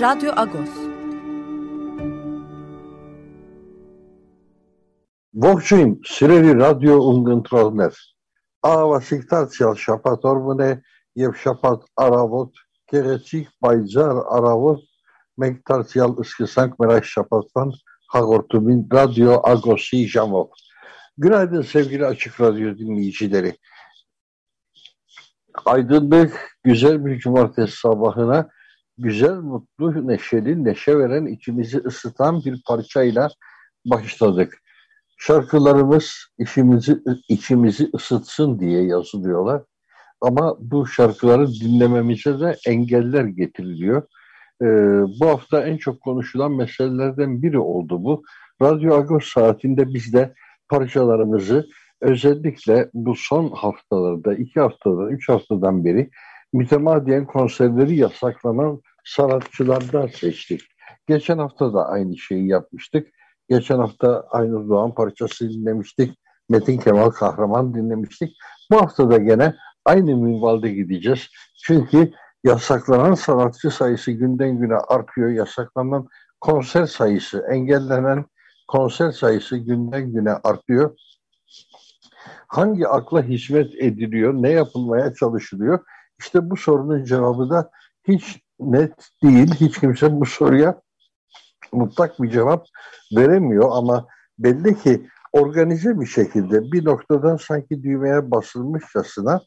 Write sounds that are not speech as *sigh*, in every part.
Radyo Agos. Bohçuyum, Sürevi Radyo Umgıntraznes. Ava siktatsiyal şapat ormune, yev şapat aravot, kereçik baycar aravot, mektarsiyal ıskısank merak şapatman, hagortumin Radyo Agosi jamov. Günaydın sevgili Açık Radyo dinleyicileri. Aydınlık, güzel bir cumartesi sabahına güzel, mutlu, neşeli, neşe veren, içimizi ısıtan bir parçayla başladık. Şarkılarımız içimizi, içimizi ısıtsın diye yazılıyorlar. Ama bu şarkıları dinlememize de engeller getiriliyor. Ee, bu hafta en çok konuşulan meselelerden biri oldu bu. Radyo Agos saatinde biz de parçalarımızı özellikle bu son haftalarda, iki haftadan, üç haftadan beri mütemadiyen konserleri yasaklanan sanatçılardan seçtik. Geçen hafta da aynı şeyi yapmıştık. Geçen hafta Aynur Doğan parçası dinlemiştik. Metin Kemal Kahraman dinlemiştik. Bu hafta da gene aynı minvalde gideceğiz. Çünkü yasaklanan sanatçı sayısı günden güne artıyor. Yasaklanan konser sayısı, engellenen konser sayısı günden güne artıyor. Hangi akla hizmet ediliyor, ne yapılmaya çalışılıyor? İşte bu sorunun cevabı da hiç net değil. Hiç kimse bu soruya mutlak bir cevap veremiyor ama belli ki organize bir şekilde bir noktadan sanki düğmeye basılmışçasına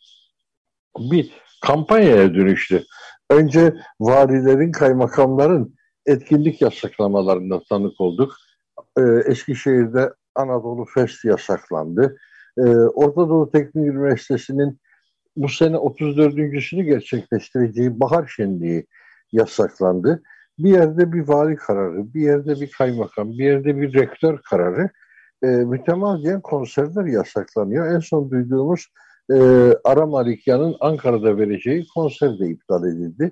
bir kampanyaya dönüştü. Önce valilerin, kaymakamların etkinlik yasaklamalarına tanık olduk. Ee, Eskişehir'de Anadolu Fest yasaklandı. Ee, Orta Doğu Teknik Üniversitesi'nin bu sene 34.sünü gerçekleştireceği Bahar Şenliği yasaklandı. Bir yerde bir vali kararı, bir yerde bir kaymakam, bir yerde bir rektör kararı e, mütemadiyen konserler yasaklanıyor. En son duyduğumuz e, Ara Malikyan'ın Ankara'da vereceği konser de iptal edildi.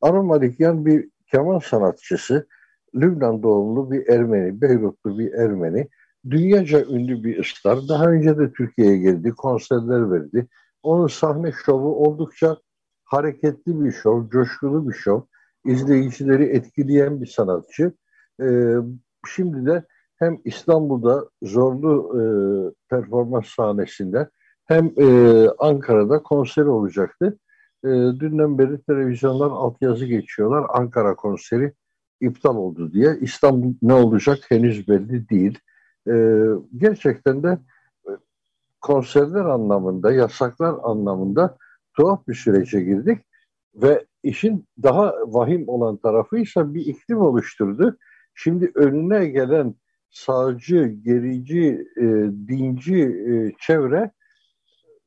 Ara Malikyan bir keman sanatçısı, Lübnan doğumlu bir Ermeni, Beyrutlu bir Ermeni. Dünyaca ünlü bir ıstar. Daha önce de Türkiye'ye geldi, konserler verdi. Onun sahne şovu oldukça hareketli bir şov, coşkulu bir şov izleyicileri etkileyen bir sanatçı. E, şimdi de hem İstanbul'da zorlu e, performans sahnesinde hem e, Ankara'da konser olacaktı. E, dünden beri televizyonlar altyazı geçiyorlar. Ankara konseri iptal oldu diye. İstanbul ne olacak henüz belli değil. E, gerçekten de e, konserler anlamında, yasaklar anlamında tuhaf bir sürece girdik ve işin daha vahim olan tarafıysa bir iklim oluşturdu. Şimdi önüne gelen sağcı, gerici, e, dinci e, çevre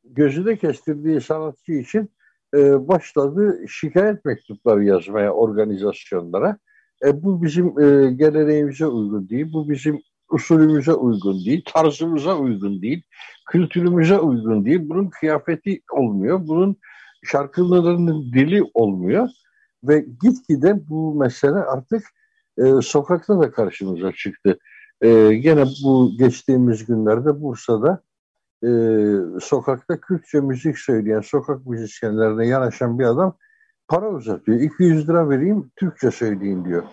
gözüne kestirdiği sanatçı için e, başladı şikayet mektupları yazmaya organizasyonlara. E, bu bizim e, geleneğimize uygun değil, bu bizim usulümüze uygun değil, tarzımıza uygun değil, kültürümüze uygun değil. Bunun kıyafeti olmuyor, bunun şarkılarının dili olmuyor ve gitgide bu mesele artık e, sokakta da karşımıza çıktı. E, gene bu geçtiğimiz günlerde Bursa'da e, sokakta Kürtçe müzik söyleyen sokak müzisyenlerine yanaşan bir adam para uzatıyor. 200 lira vereyim Türkçe söyleyin diyor.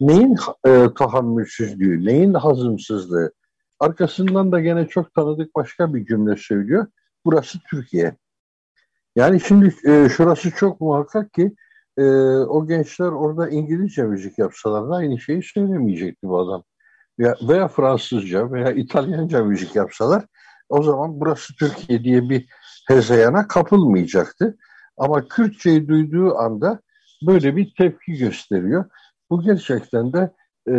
Neyin e, tahammülsüzlüğü, neyin hazımsızlığı? Arkasından da gene çok tanıdık başka bir cümle söylüyor. Burası Türkiye. Yani şimdi e, şurası çok muhakkak ki e, o gençler orada İngilizce müzik yapsalar da aynı şeyi söylemeyecekti bu adam. Ya, veya Fransızca veya İtalyanca müzik yapsalar o zaman burası Türkiye diye bir hezeyana kapılmayacaktı. Ama Kürtçeyi duyduğu anda böyle bir tepki gösteriyor. Bu gerçekten de e,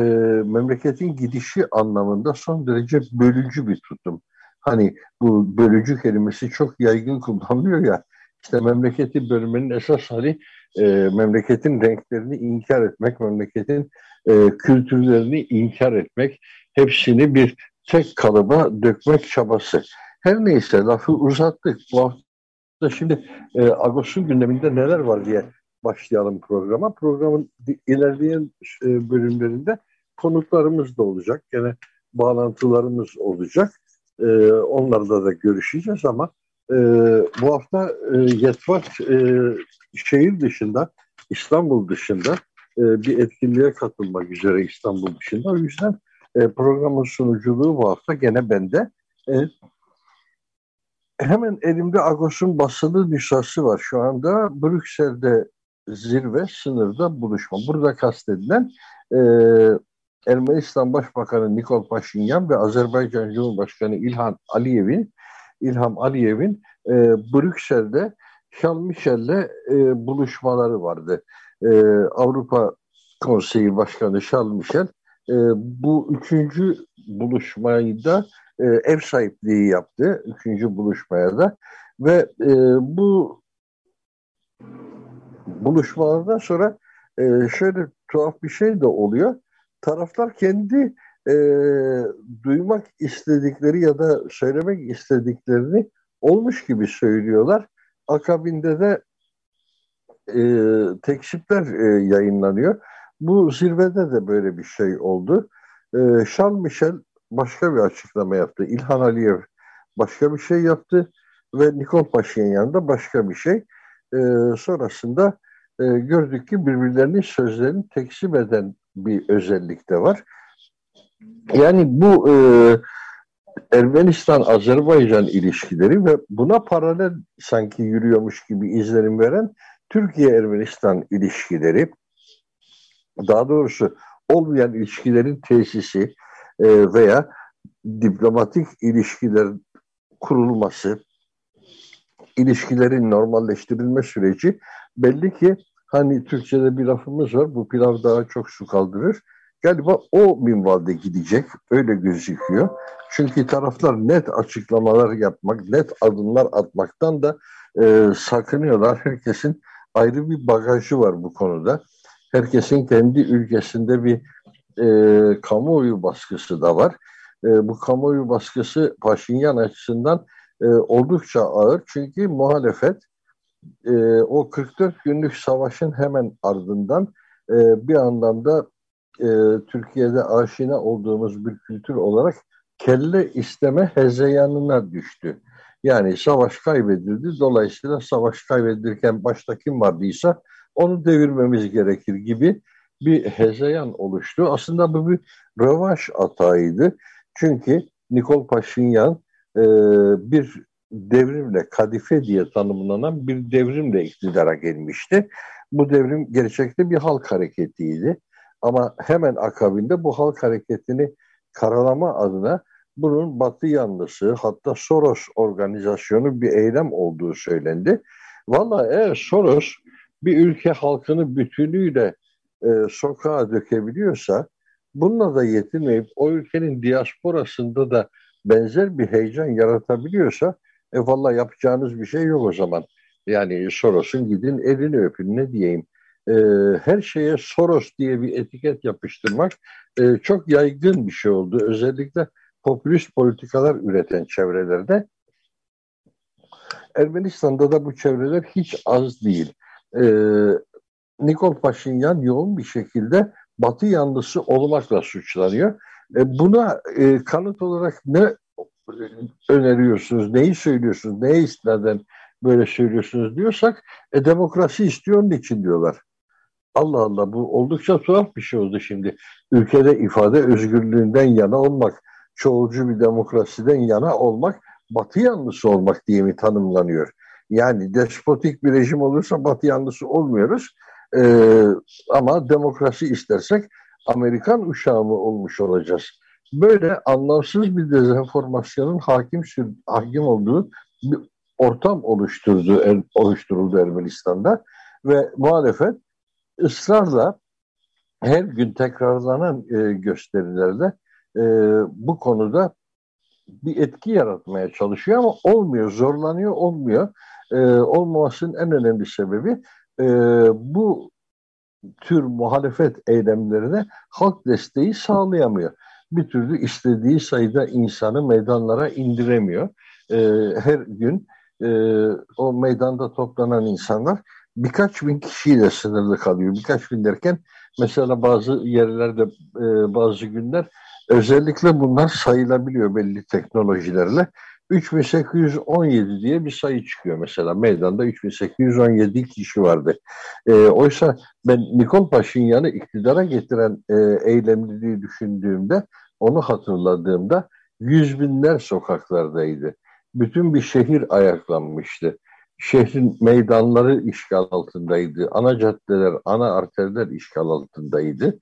memleketin gidişi anlamında son derece bölücü bir tutum. Hani bu bölücü kelimesi çok yaygın *laughs* kullanılıyor ya işte memleketi bölmenin esas hali e, memleketin renklerini inkar etmek, memleketin e, kültürlerini inkar etmek, hepsini bir tek kalıba dökmek çabası. Her neyse lafı uzattık. Bu hafta şimdi e, Ağustos'un gündeminde neler var diye başlayalım programa. Programın ilerleyen e, bölümlerinde konuklarımız da olacak. Gene bağlantılarımız olacak. E, onlarla da görüşeceğiz ama e, bu hafta e, Yetvat e, şehir dışında, İstanbul dışında e, bir etkinliğe katılmak üzere İstanbul dışında. O yüzden e, programın sunuculuğu bu hafta gene bende. E, hemen elimde Agos'un basılı nüshası var şu anda. Brüksel'de zirve, sınırda buluşma. Burada kastedilen e, Ermenistan Başbakanı Nikol Paşinyan ve Azerbaycan Cumhurbaşkanı İlhan Aliyev'in İlham Aliyev'in e, Brüksel'de Charles Michel'le e, buluşmaları vardı. E, Avrupa Konseyi Başkanı Charles Michel e, bu üçüncü buluşmayı da e, ev sahipliği yaptı. Üçüncü buluşmaya da ve e, bu buluşmalardan sonra e, şöyle tuhaf bir şey de oluyor. Taraftar kendi e, duymak istedikleri ya da söylemek istediklerini olmuş gibi söylüyorlar. Akabinde de e, tekşifler e, yayınlanıyor. Bu zirvede de böyle bir şey oldu. E, Charles Michel başka bir açıklama yaptı. İlhan Aliyev başka bir şey yaptı ve Nikol Paşinyan da başka bir şey. E, sonrasında e, gördük ki birbirlerinin sözlerini tekzip eden bir özellik de var. Yani bu e, Ermenistan-Azerbaycan ilişkileri ve buna paralel sanki yürüyormuş gibi izlenim veren Türkiye-Ermenistan ilişkileri, daha doğrusu olmayan ilişkilerin tesisi e, veya diplomatik ilişkiler kurulması, ilişkilerin normalleştirilme süreci belli ki hani Türkçe'de bir lafımız var bu pilav daha çok su kaldırır. Galiba o minvalde gidecek öyle gözüküyor. Çünkü taraflar net açıklamalar yapmak, net adımlar atmaktan da e, sakınıyorlar. Herkesin ayrı bir bagajı var bu konuda. Herkesin kendi ülkesinde bir e, kamuoyu baskısı da var. E, bu kamuoyu baskısı Paşinyan açısından e, oldukça ağır. Çünkü muhalefet e, o 44 günlük savaşın hemen ardından e, bir anlamda e, Türkiye'de aşina olduğumuz bir kültür olarak kelle isteme hezeyanına düştü. Yani savaş kaybedildi. Dolayısıyla savaş kaybedilirken başta kim vardıysa onu devirmemiz gerekir gibi bir hezeyan oluştu. Aslında bu bir rövanş atağıydı. Çünkü Nikol Paşinyan e, bir devrimle, kadife diye tanımlanan bir devrimle iktidara gelmişti. Bu devrim gerçekte bir halk hareketiydi. Ama hemen akabinde bu halk hareketini karalama adına bunun Batı yanlısı hatta Soros organizasyonu bir eylem olduğu söylendi. Valla eğer Soros bir ülke halkını bütünüyle e, sokağa dökebiliyorsa bununla da yetinmeyip o ülkenin diasporasında da benzer bir heyecan yaratabiliyorsa e valla yapacağınız bir şey yok o zaman. Yani Soros'un gidin elini öpün ne diyeyim. E, her şeye Soros diye bir etiket yapıştırmak e, çok yaygın bir şey oldu. Özellikle popülist politikalar üreten çevrelerde. Ermenistan'da da bu çevreler hiç az değil. E, Nikol Paşinyan yoğun bir şekilde Batı yanlısı olmakla suçlanıyor. E, buna e, kanıt olarak ne öneriyorsunuz, neyi söylüyorsunuz, neye istinaden böyle söylüyorsunuz diyorsak e, demokrasi istiyor onun için diyorlar. Allah Allah bu oldukça tuhaf bir şey oldu şimdi. Ülkede ifade özgürlüğünden yana olmak, çoğulcu bir demokrasiden yana olmak, batı yanlısı olmak diye mi tanımlanıyor? Yani despotik bir rejim olursa batı yanlısı olmuyoruz. Ee, ama demokrasi istersek Amerikan uşağı mı olmuş olacağız? Böyle anlamsız bir dezenformasyonun hakim hakim olduğu bir ortam oluşturdu, oluşturuldu Ermenistan'da ve muhalefet ısrarla her gün tekrarlanan e, gösterilerde e, bu konuda bir etki yaratmaya çalışıyor ama olmuyor, zorlanıyor, olmuyor. e, olmamasının en önemli sebebi e, bu tür muhalefet eylemlerine halk desteği sağlayamıyor. Bir türlü istediği sayıda insanı meydanlara indiremiyor. E, her gün e, o meydanda toplanan insanlar birkaç bin kişiyle sınırlı kalıyor. Birkaç bin derken mesela bazı yerlerde e, bazı günler özellikle bunlar sayılabiliyor belli teknolojilerle. 3817 diye bir sayı çıkıyor mesela meydanda 3817 kişi vardı. E, oysa ben Nikol Paşinyan'ı iktidara getiren e, eylemliliği düşündüğümde onu hatırladığımda yüz binler sokaklardaydı. Bütün bir şehir ayaklanmıştı. Şehrin meydanları işgal altındaydı. Ana caddeler, ana arterler işgal altındaydı.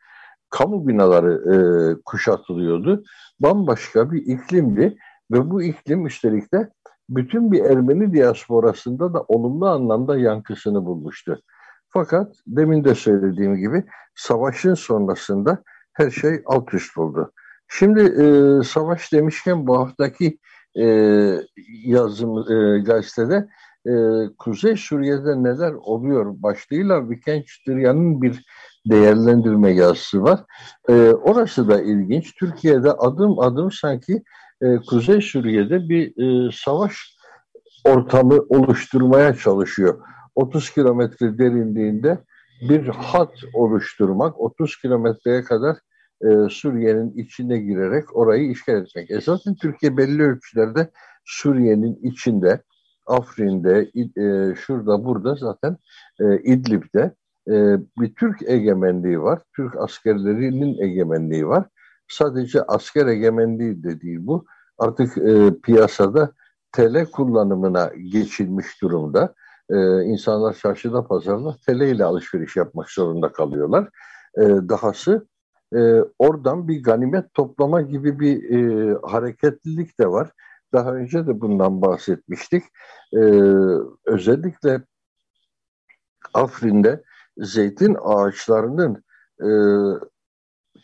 Kamu binaları e, kuşatılıyordu. Bambaşka bir iklimdi ve bu iklim üstelik de bütün bir Ermeni diasporasında da olumlu anlamda yankısını bulmuştu. Fakat demin de söylediğim gibi savaşın sonrasında her şey alt üst oldu. Şimdi e, savaş demişken bu haftaki e, yazım e, gazetede e, Kuzey Suriye'de neler oluyor başlığıyla Vikençtiryan'ın bir değerlendirme yazısı var. E, orası da ilginç. Türkiye'de adım adım sanki e, Kuzey Suriye'de bir e, savaş ortamı oluşturmaya çalışıyor. 30 kilometre derinliğinde bir hat oluşturmak, 30 kilometreye kadar e, Suriye'nin içine girerek orayı işgal etmek. Esasen Türkiye belli ölçülerde Suriye'nin içinde, Afrin'de, e, şurada burada zaten e, İdlib'de e, bir Türk egemenliği var. Türk askerlerinin egemenliği var. Sadece asker egemenliği de değil bu. Artık e, piyasada TL kullanımına geçilmiş durumda. E, insanlar çarşıda pazarda TL ile alışveriş yapmak zorunda kalıyorlar. E, dahası e, oradan bir ganimet toplama gibi bir e, hareketlilik de var. Daha önce de bundan bahsetmiştik. E, özellikle Afrin'de zeytin ağaçlarının e,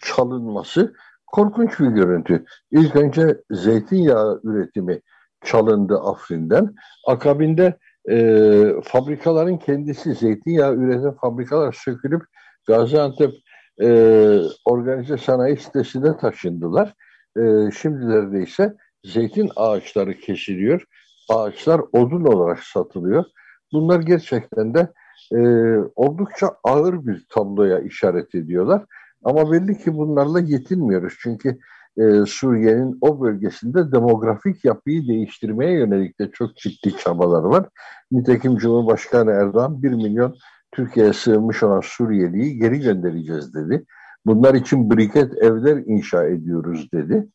çalınması korkunç bir görüntü. İlk önce zeytinyağı üretimi çalındı Afrin'den. Akabinde e, fabrikaların kendisi zeytinyağı üreten fabrikalar sökülüp Gaziantep e, organize sanayi sitesine taşındılar. E, şimdilerde ise zeytin ağaçları kesiliyor. Ağaçlar odun olarak satılıyor. Bunlar gerçekten de e, oldukça ağır bir tabloya işaret ediyorlar. Ama belli ki bunlarla yetinmiyoruz. Çünkü e, Suriye'nin o bölgesinde demografik yapıyı değiştirmeye yönelik de çok ciddi çabalar var. Nitekim Cumhurbaşkanı Erdoğan 1 milyon Türkiye'ye sığınmış olan Suriyeliyi geri göndereceğiz dedi. Bunlar için briket evler inşa ediyoruz dedi.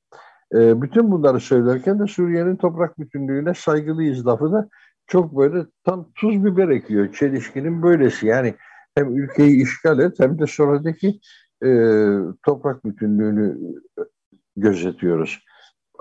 E, bütün bunları söylerken de Suriye'nin toprak bütünlüğüne saygılıyız lafı da çok böyle tam tuz biber ekiyor. Çelişkinin böylesi yani hem ülkeyi işgal et hem de sonradaki e, toprak bütünlüğünü gözetiyoruz.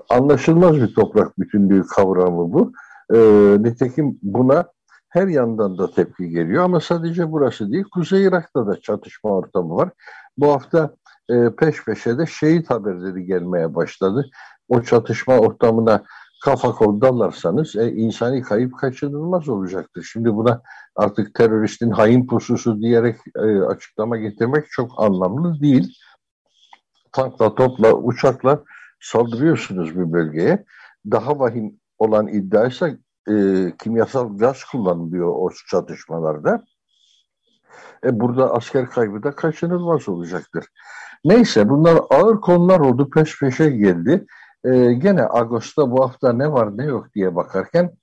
Anlaşılmaz bir toprak bütünlüğü kavramı bu. E, nitekim buna her yandan da tepki geliyor ama sadece burası değil. Kuzey Irak'ta da çatışma ortamı var. Bu hafta e, peş peşe de şehit haberleri gelmeye başladı. O çatışma ortamına kafa kol dalarsanız e, insani kayıp kaçınılmaz olacaktır. Şimdi buna artık teröristin hain pususu diyerek e, açıklama getirmek çok anlamlı değil. Tankla, topla, uçakla saldırıyorsunuz bir bölgeye. Daha vahim olan iddia ise e, kimyasal gaz kullanılıyor o çatışmalarda. E, burada asker kaybı da kaçınılmaz olacaktır. Neyse bunlar ağır konular oldu peş peşe geldi. E, gene Ağustos'ta bu hafta ne var ne yok diye bakarken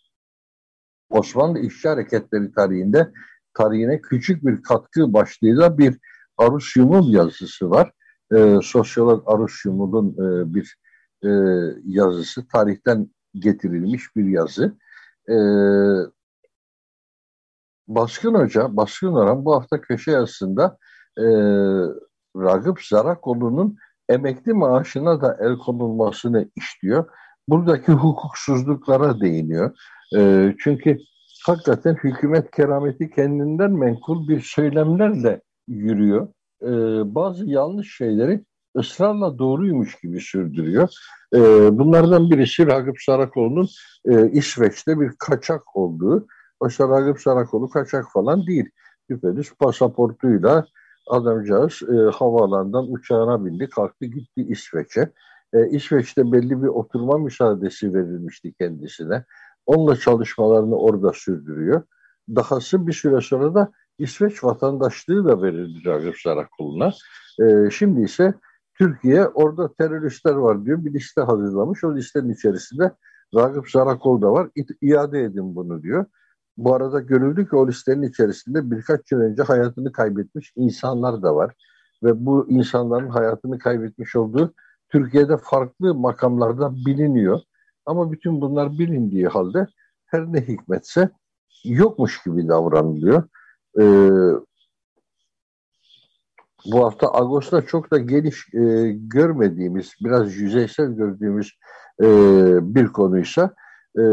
Osmanlı İşçi Hareketleri tarihinde tarihine küçük bir katkı başlığıyla bir Arus Yumul yazısı var. E, sosyolog Arus Yumul'un e, bir e, yazısı, tarihten getirilmiş bir yazı. E, Baskın Hoca, Baskın Orhan bu hafta köşe yazısında e, Ragıp Zarakoğlu'nun emekli maaşına da el konulmasını istiyor. Buradaki hukuksuzluklara değiniyor. E, çünkü hakikaten hükümet kerameti kendinden menkul bir söylemlerle yürüyor. E, bazı yanlış şeyleri ısrarla doğruymuş gibi sürdürüyor. E, bunlardan birisi Ragıp Sarakoğlu'nun e, İsveç'te bir kaçak olduğu. Oysa Ragıp Sarakoğlu kaçak falan değil. Düpedüz pasaportuyla adamcağız e, havaalanından uçağına bindi, kalktı gitti İsveç'e. E, İsveç'te belli bir oturma müsaadesi verilmişti kendisine. Onunla çalışmalarını orada sürdürüyor. Dahası bir süre sonra da İsveç vatandaşlığı da verildi Ragıp Sarakoğlu'na. E, şimdi ise Türkiye orada teröristler var diyor. Bir liste hazırlamış. O listenin içerisinde Ragıp Sarakol da var. İade edin bunu diyor. Bu arada görüldü ki o listenin içerisinde birkaç yıl önce hayatını kaybetmiş insanlar da var. Ve bu insanların hayatını kaybetmiş olduğu Türkiye'de farklı makamlarda biliniyor. Ama bütün bunlar bilindiği halde her ne hikmetse yokmuş gibi davranılıyor. Ee, bu hafta Ağustos'ta çok da geniş e, görmediğimiz, biraz yüzeysel gördüğümüz e, bir konuysa e,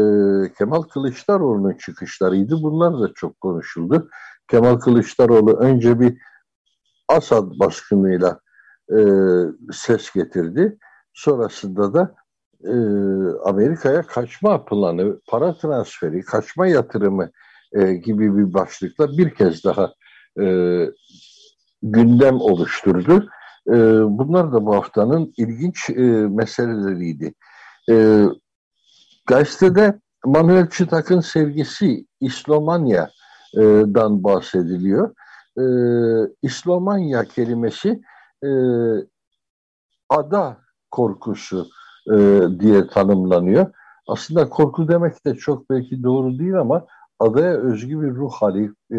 Kemal Kılıçdaroğlu'nun çıkışlarıydı. Bunlar da çok konuşuldu. Kemal Kılıçdaroğlu önce bir Asad baskınıyla e, ses getirdi. Sonrasında da e, Amerika'ya kaçma planı, para transferi, kaçma yatırımı e, gibi bir başlıkla bir kez daha e, gündem oluşturdu. E, bunlar da bu haftanın ilginç e, meseleleriydi. E, gazetede Manuel Çıtak'ın sevgisi İslomanya'dan bahsediliyor. E, İslomanya kelimesi ada korkusu e, diye tanımlanıyor. Aslında korku demek de çok belki doğru değil ama adaya özgü bir ruh hali, e,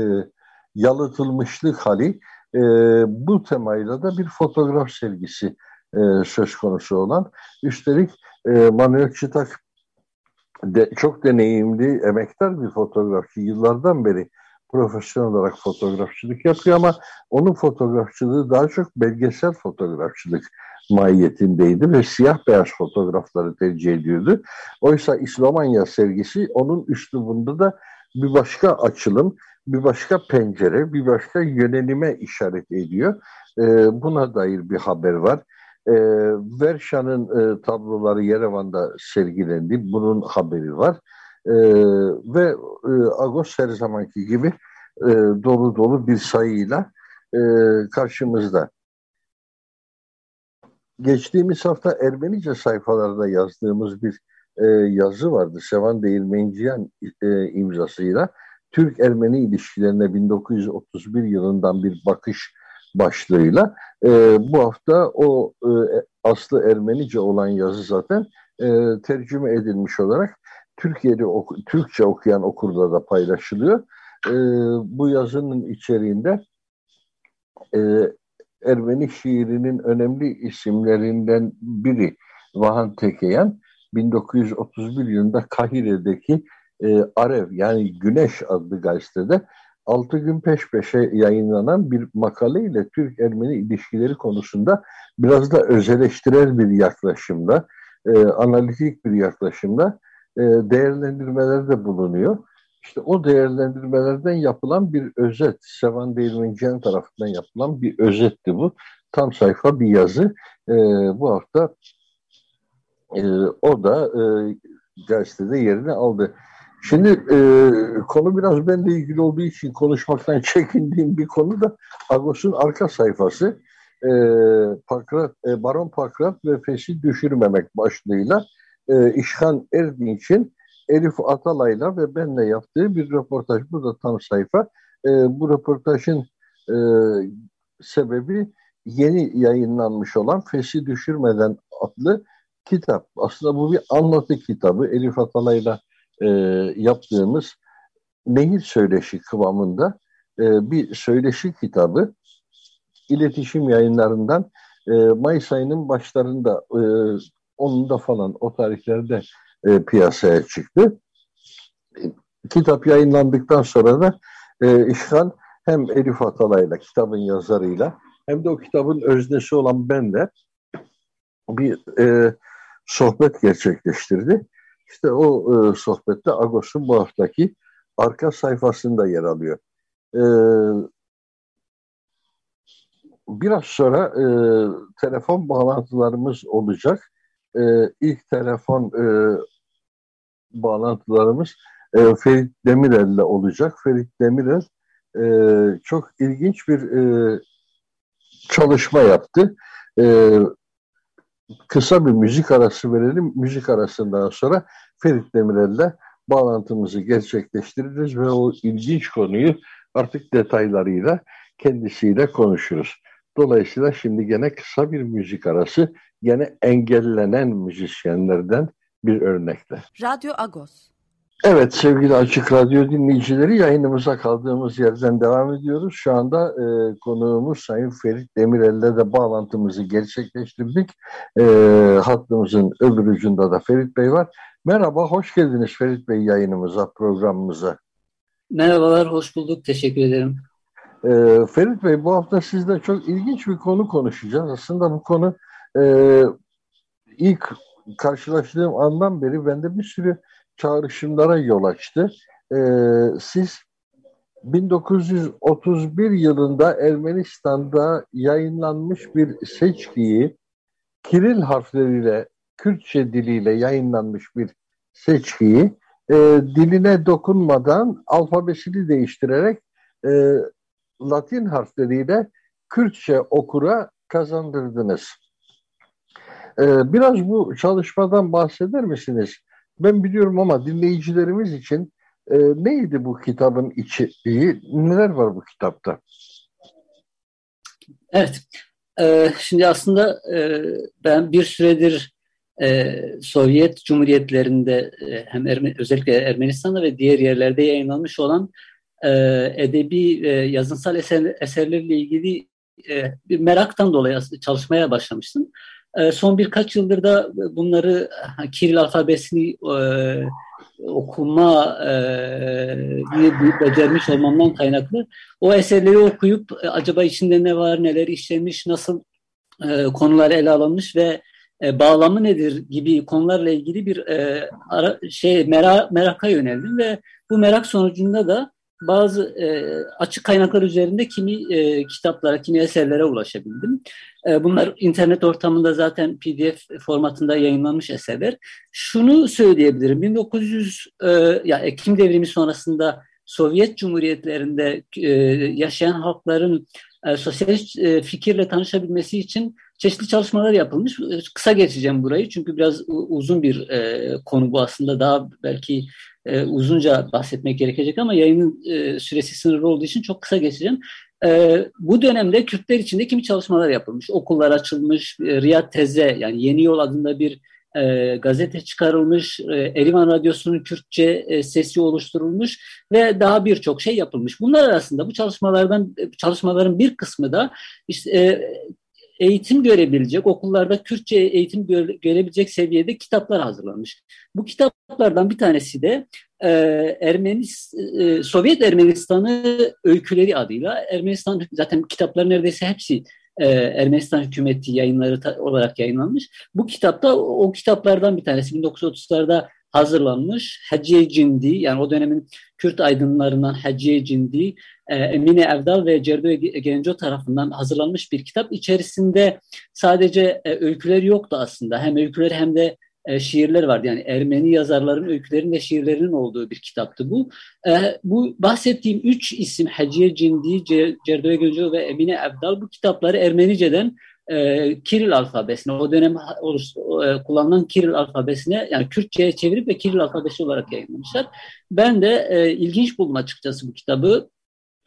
yalıtılmışlık hali e, bu temayla da bir fotoğraf sergisi e, söz konusu olan. Üstelik e, Manuel Çıtak de, çok deneyimli, emektar bir fotoğrafçı. Yıllardan beri profesyonel olarak fotoğrafçılık yapıyor ama onun fotoğrafçılığı daha çok belgesel fotoğrafçılık mahiyetindeydi ve siyah beyaz fotoğrafları tercih ediyordu. Oysa İslamanya sergisi onun üslubunda da bir başka açılım, bir başka pencere, bir başka yönelime işaret ediyor. E, buna dair bir haber var. E, Verşan'ın e, tabloları Yerevan'da sergilendi. Bunun haberi var. E, ve e, Agos her zamanki gibi e, dolu dolu bir sayıyla e, karşımızda. Geçtiğimiz hafta Ermenice sayfalarda yazdığımız bir e, yazı vardı. Sevan Değirmenciyan e, imzasıyla. Türk-Ermeni ilişkilerine 1931 yılından bir bakış başlığıyla e, bu hafta o e, aslı Ermenice olan yazı zaten e, tercüme edilmiş olarak Türkiye'de oku, Türkçe okuyan okurda da paylaşılıyor. E, bu yazının içeriğinde e, Ermeni şiirinin önemli isimlerinden biri Vahan Tekeyan 1931 yılında Kahire'deki e, Arev yani Güneş adlı gazetede 6 gün peş peşe yayınlanan bir makale ile Türk-Ermeni ilişkileri konusunda biraz da özeleştirel bir yaklaşımda, e, analitik bir yaklaşımda e, değerlendirmelerde bulunuyor. İşte o değerlendirmelerden yapılan bir özet, Sevan Değirmenciyan tarafından yapılan bir özetti bu. Tam sayfa bir yazı. E, bu hafta e, o da e, gazetede yerini aldı. Şimdi e, konu biraz benimle ilgili olduğu için konuşmaktan *laughs* çekindiğim bir konu da Agos'un arka sayfası. E, Pakrat, e, Baron Pakrat ve Fes'i düşürmemek başlığıyla e, İşhan Erdinç'in Elif Atalay'la ve benle yaptığı bir röportaj. Bu da tam sayfa. E, bu röportajın e, sebebi yeni yayınlanmış olan Fes'i Düşürmeden adlı kitap. Aslında bu bir anlatı kitabı. Elif Atalay'la e, yaptığımız nehir söyleşi kıvamında e, bir söyleşi kitabı iletişim yayınlarından e, Mayıs ayının başlarında e, onun falan o tarihlerde e, piyasaya çıktı. Kitap yayınlandıktan sonra da e, İşhan hem Elif Atalay'la, kitabın yazarıyla hem de o kitabın öznesi olan benle bir e, sohbet gerçekleştirdi. İşte o e, sohbette Agos'un bu haftaki arka sayfasında yer alıyor. E, biraz sonra e, telefon bağlantılarımız olacak. E, ilk telefon e, bağlantılarımız e, Ferit Demirel'le olacak. Ferit Demirel e, çok ilginç bir e, çalışma yaptı. E, kısa bir müzik arası verelim. Müzik arasından sonra Ferit Demirel'le bağlantımızı gerçekleştiririz ve o ilginç konuyu artık detaylarıyla kendisiyle konuşuruz. Dolayısıyla şimdi gene kısa bir müzik arası, gene engellenen müzisyenlerden bir örnekle. Radyo Agos. Evet sevgili Açık Radyo dinleyicileri yayınımıza kaldığımız yerden devam ediyoruz. Şu anda e, konuğumuz Sayın Ferit Demirel'le de bağlantımızı gerçekleştirdik. E, hattımızın öbür ucunda da Ferit Bey var. Merhaba, hoş geldiniz Ferit Bey yayınımıza, programımıza. Merhabalar, hoş bulduk. Teşekkür ederim. E, Ferit Bey, bu hafta sizle çok ilginç bir konu konuşacağız. Aslında bu konu e, ilk karşılaştığım andan beri bende bir sürü çağrışımlara yol açtı. E, siz 1931 yılında Ermenistan'da yayınlanmış bir seçkiyi Kiril harfleriyle, Kürtçe diliyle yayınlanmış bir seçkiyi e, diline dokunmadan alfabesini değiştirerek e, Latin harfleriyle Kürtçe okura kazandırdınız. E, biraz bu çalışmadan bahseder misiniz? Ben biliyorum ama dinleyicilerimiz için e, neydi bu kitabın içeriği? Neler var bu kitapta? Evet. E, şimdi aslında e, ben bir süredir e, Sovyet Cumhuriyetlerinde e, hem Erme özellikle Ermenistan'da ve diğer yerlerde yayınlanmış olan e, edebi e, yazınsal eser, eserlerle ilgili e, bir meraktan dolayı çalışmaya başlamıştım. E, son birkaç yıldır da bunları Kiril alfabesini e, okuma e, becermiş olmamdan kaynaklı. O eserleri okuyup e, acaba içinde ne var, neler işlenmiş, nasıl e, konular ele alınmış ve e, bağlamı nedir gibi konularla ilgili bir e, şey mera, meraka yöneldim ve bu merak sonucunda da bazı e, açık kaynaklar üzerinde kimi e, kitaplara, kimi eserlere ulaşabildim. E, bunlar internet ortamında zaten PDF formatında yayınlanmış eserler. Şunu söyleyebilirim, 1900 e, ya Ekim devrimi sonrasında Sovyet Cumhuriyetlerinde e, yaşayan halkların e, sosyalist e, fikirle tanışabilmesi için çeşitli çalışmalar yapılmış. E, kısa geçeceğim burayı çünkü biraz uzun bir e, konu bu aslında. Daha belki e, uzunca bahsetmek gerekecek ama yayının e, süresi sınırlı olduğu için çok kısa geçeceğim. E, bu dönemde Kürtler içinde kimi çalışmalar yapılmış. Okullar açılmış, e, Riyad Teze yani Yeni Yol adında bir e, gazete çıkarılmış, e, Erivan Radyosu'nun Kürtçe e, sesi oluşturulmuş ve daha birçok şey yapılmış. Bunlar arasında bu çalışmalardan çalışmaların bir kısmı da işte e, eğitim görebilecek, okullarda Kürtçe eğitim göre, görebilecek seviyede kitaplar hazırlanmış. Bu kitaplardan bir tanesi de e, Ermenis, e, Sovyet Ermenistan'ı öyküleri adıyla. Ermenistan zaten kitaplar neredeyse hepsi e, Ermenistan hükümeti yayınları olarak yayınlanmış. Bu kitapta o, o kitaplardan bir tanesi 1930'larda hazırlanmış. Hacıye Cindi yani o dönemin Kürt aydınlarından Hacıye Cindi, e, Emine Evdal ve Cerdo Genco tarafından hazırlanmış bir kitap. İçerisinde sadece e, öyküler yoktu aslında. Hem öyküler hem de e, şiirler vardı. Yani Ermeni yazarların öykülerinin ve şiirlerinin olduğu bir kitaptı bu. E, bu bahsettiğim üç isim Hacıye Cindi, Cerdoye Gönco ve Emine Evdal bu kitapları Ermenice'den e, Kiril alfabesine, o dönem kullanılan Kiril alfabesine yani Kürtçe'ye çevirip ve Kiril alfabesi olarak yayınlamışlar. Ben de ilginç buldum açıkçası bu kitabı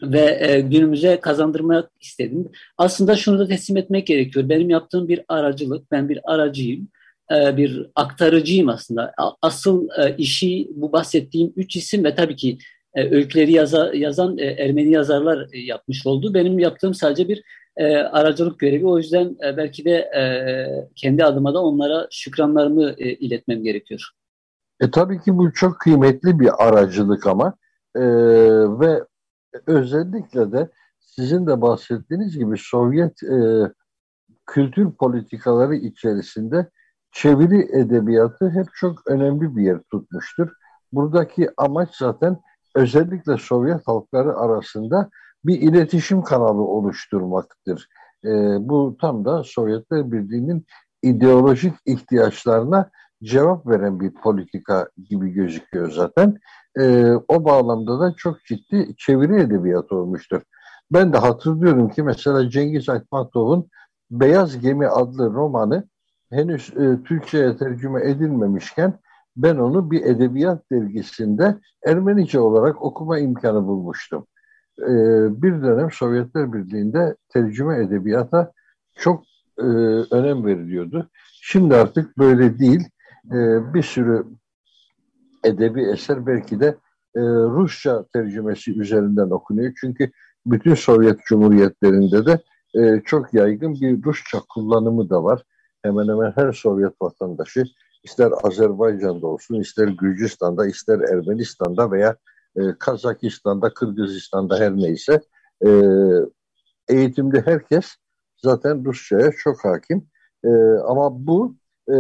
ve e, günümüze kazandırmak istedim. Aslında şunu da teslim etmek gerekiyor. Benim yaptığım bir aracılık, ben bir aracıyım, e, bir aktarıcıyım aslında. Asıl e, işi bu bahsettiğim üç isim ve tabii ki e, öyküleri yaza, yazan e, Ermeni yazarlar e, yapmış oldu. Benim yaptığım sadece bir e, aracılık görevi. O yüzden e, belki de e, kendi adıma da onlara şükranlarımı e, iletmem gerekiyor. E, tabii ki bu çok kıymetli bir aracılık ama e, ve özellikle de sizin de bahsettiğiniz gibi Sovyet e, kültür politikaları içerisinde çeviri edebiyatı hep çok önemli bir yer tutmuştur. Buradaki amaç zaten özellikle Sovyet halkları arasında bir iletişim kanalı oluşturmaktır. E, bu tam da Sovyetler Birliği'nin ideolojik ihtiyaçlarına cevap veren bir politika gibi gözüküyor zaten. E, o bağlamda da çok ciddi çeviri edebiyatı olmuştur. Ben de hatırlıyorum ki mesela Cengiz Aytmatov'un Beyaz Gemi adlı romanı henüz e, Türkçe'ye tercüme edilmemişken ben onu bir edebiyat dergisinde Ermenice olarak okuma imkanı bulmuştum. E, bir dönem Sovyetler Birliği'nde tercüme edebiyata çok e, önem veriliyordu. Şimdi artık böyle değil. E, bir sürü edebi eser belki de e, Rusça tercümesi üzerinden okunuyor. Çünkü bütün Sovyet Cumhuriyetlerinde de e, çok yaygın bir Rusça kullanımı da var. Hemen hemen her Sovyet vatandaşı ister Azerbaycan'da olsun, ister Gürcistan'da, ister Ermenistan'da veya e, Kazakistan'da, Kırgızistan'da her neyse e, eğitimde herkes zaten Rusça'ya çok hakim. E, ama bu e,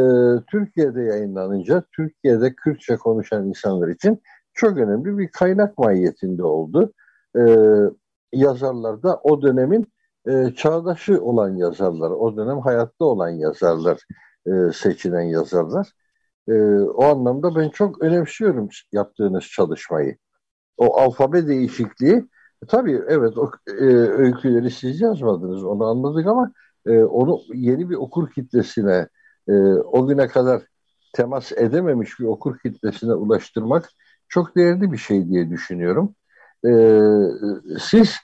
Türkiye'de yayınlanınca Türkiye'de Kürtçe konuşan insanlar için çok önemli bir kaynak mahiyetinde oldu. E, yazarlar da o dönemin e, çağdaşı olan yazarlar, o dönem hayatta olan yazarlar e, seçilen yazarlar. E, o anlamda ben çok önemsiyorum yaptığınız çalışmayı. O alfabe değişikliği, e, tabii evet o e, öyküleri siz yazmadınız, onu anladık ama e, onu yeni bir okur kitlesine, e, o güne kadar temas edememiş bir okur kitlesine ulaştırmak çok değerli bir şey diye düşünüyorum. E, siz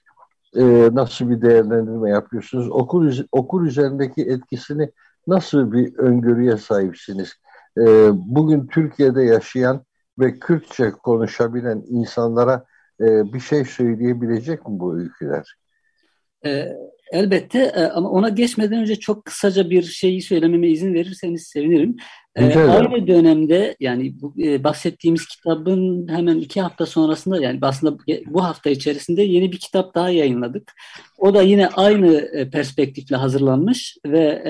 e, nasıl bir değerlendirme yapıyorsunuz? Okur, okur üzerindeki etkisini nasıl bir öngörüye sahipsiniz? E, bugün Türkiye'de yaşayan ve Kürtçe konuşabilen insanlara e, bir şey söyleyebilecek mi bu öyküler? E, elbette e, ama ona geçmeden önce çok kısaca bir şeyi söylememe izin verirseniz sevinirim. E, aynı dönemde yani bu, e, bahsettiğimiz kitabın hemen iki hafta sonrasında yani aslında bu hafta içerisinde yeni bir kitap daha yayınladık. O da yine aynı e, perspektifle hazırlanmış ve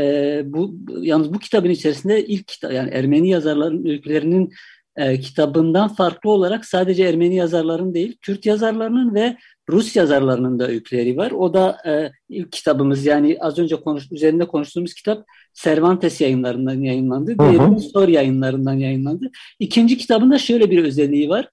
bu yalnız bu kitabın içerisinde ilk kitap yani Ermeni yazarların öykülerinin e, kitabından farklı olarak sadece Ermeni yazarların değil, Kürt yazarlarının ve Rus yazarlarının da öyküleri var. O da e, ilk kitabımız yani az önce konuş, üzerinde konuştuğumuz kitap Cervantes yayınlarından yayınlandı. Diğeri Sor yayınlarından yayınlandı. İkinci kitabında şöyle bir özelliği var.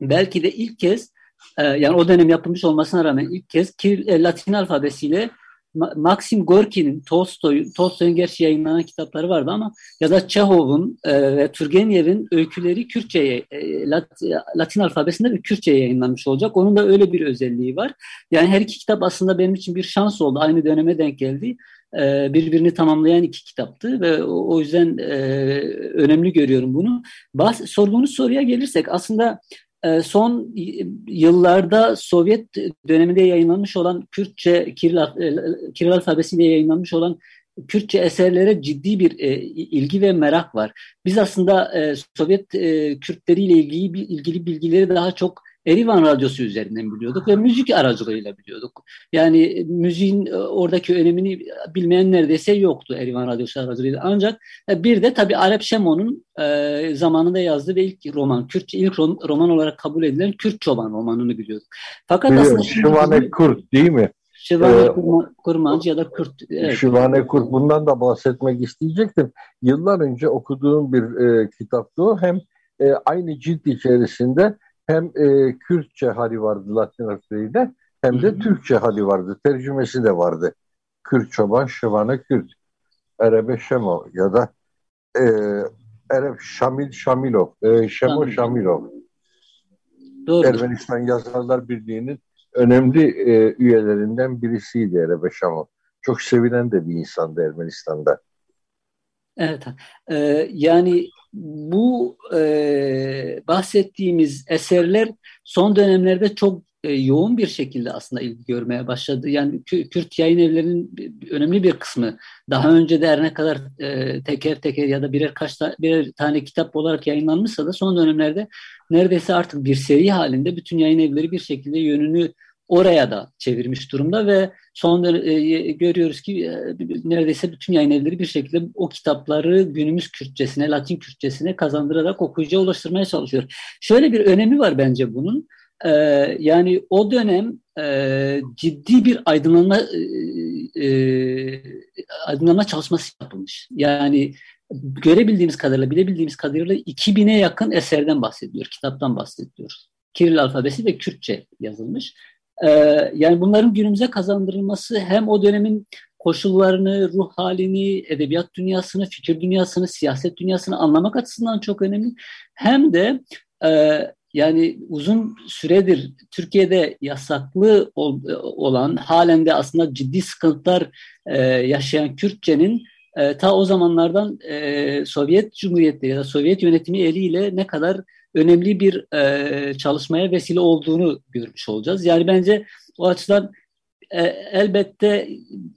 Belki de ilk kez e, yani o dönem yapılmış olmasına rağmen ilk kez e, Latin alfabesiyle Maxim Gorki'nin Tolstoy, Tolstoy'un gerçi yayınlanan kitapları vardı ama ya da Çehov'un e, ve Turgenev'in öyküleri Kürtçe'ye, e, Lat, Latin alfabesinde bir Kürtçe'ye yayınlanmış olacak. Onun da öyle bir özelliği var. Yani her iki kitap aslında benim için bir şans oldu. Aynı döneme denk geldi. E, birbirini tamamlayan iki kitaptı ve o, o yüzden e, önemli görüyorum bunu. Bahs sorduğunuz soruya gelirsek aslında son yıllarda Sovyet döneminde yayınlanmış olan Kürtçe, Kiril, e, Kiril alfabesiyle yayınlanmış olan Kürtçe eserlere ciddi bir e, ilgi ve merak var. Biz aslında e, Sovyet e, Kürtleriyle ilgili, ilgili bilgileri daha çok Erivan Radyosu üzerinden biliyorduk ve müzik aracılığıyla biliyorduk. Yani müziğin e, oradaki önemini bilmeyen neredeyse yoktu Erivan Radyosu aracılığıyla. Ancak e, bir de tabii Arap Şemo'nun e, zamanında yazdığı ve ilk roman, Kürtçe ilk roman olarak kabul edilen Kürt Çoban romanını biliyorduk. Fakat Biliyorum, aslında Şivane Kurt değil mi? Şivane ee, Kurmancı ya da Kürt. Evet. Şivane Kurt bundan da bahsetmek isteyecektim. Yıllar önce okuduğum bir e, kitaptı o. Hem e, aynı cilt içerisinde hem e, Kürtçe hali vardı Latin harfleriyle hem de. Türkçe hali vardı. Tercümesi de vardı. Kürt çoban, şıvana Kürt. Erebe Şemo ya da e, Ereb Şamil Şamilov, e, Şemo Şamilov. Doğru. Ermenistan Yazarlar Birliği'nin önemli e, üyelerinden birisiydi Erebe Şamov. Çok sevilen de bir insandı Ermenistan'da. Evet, e, yani bu e, bahsettiğimiz eserler son dönemlerde çok e, yoğun bir şekilde aslında ilgi görmeye başladı. Yani Kürt yayın evlerinin önemli bir kısmı daha önce de ne kadar e, teker teker ya da birer kaç ta, birer tane kitap olarak yayınlanmışsa da son dönemlerde neredeyse artık bir seri halinde bütün yayın evleri bir şekilde yönünü oraya da çevirmiş durumda ve son e, görüyoruz ki e, neredeyse bütün yayın evleri bir şekilde o kitapları günümüz Kürtçesine, Latin Kürtçesine kazandırarak okuyucuya ulaştırmaya çalışıyor. Şöyle bir önemi var bence bunun. E, yani o dönem e, ciddi bir aydınlanma e, e aydınlanma çalışması yapılmış. Yani görebildiğimiz kadarıyla, bilebildiğimiz kadarıyla 2000'e yakın eserden bahsediyor, kitaptan bahsediyoruz. Kiril alfabesi ve Kürtçe yazılmış. Ee, yani bunların günümüze kazandırılması hem o dönemin koşullarını, ruh halini, edebiyat dünyasını, fikir dünyasını, siyaset dünyasını anlamak açısından çok önemli. Hem de e, yani uzun süredir Türkiye'de yasaklı ol, olan, halen de aslında ciddi sıkıntılar e, yaşayan Kürtçenin e, ta o zamanlardan e, Sovyet Cumhuriyetleri ya da Sovyet yönetimi eliyle ne kadar önemli bir e, çalışmaya vesile olduğunu görmüş olacağız. Yani bence o açıdan e, elbette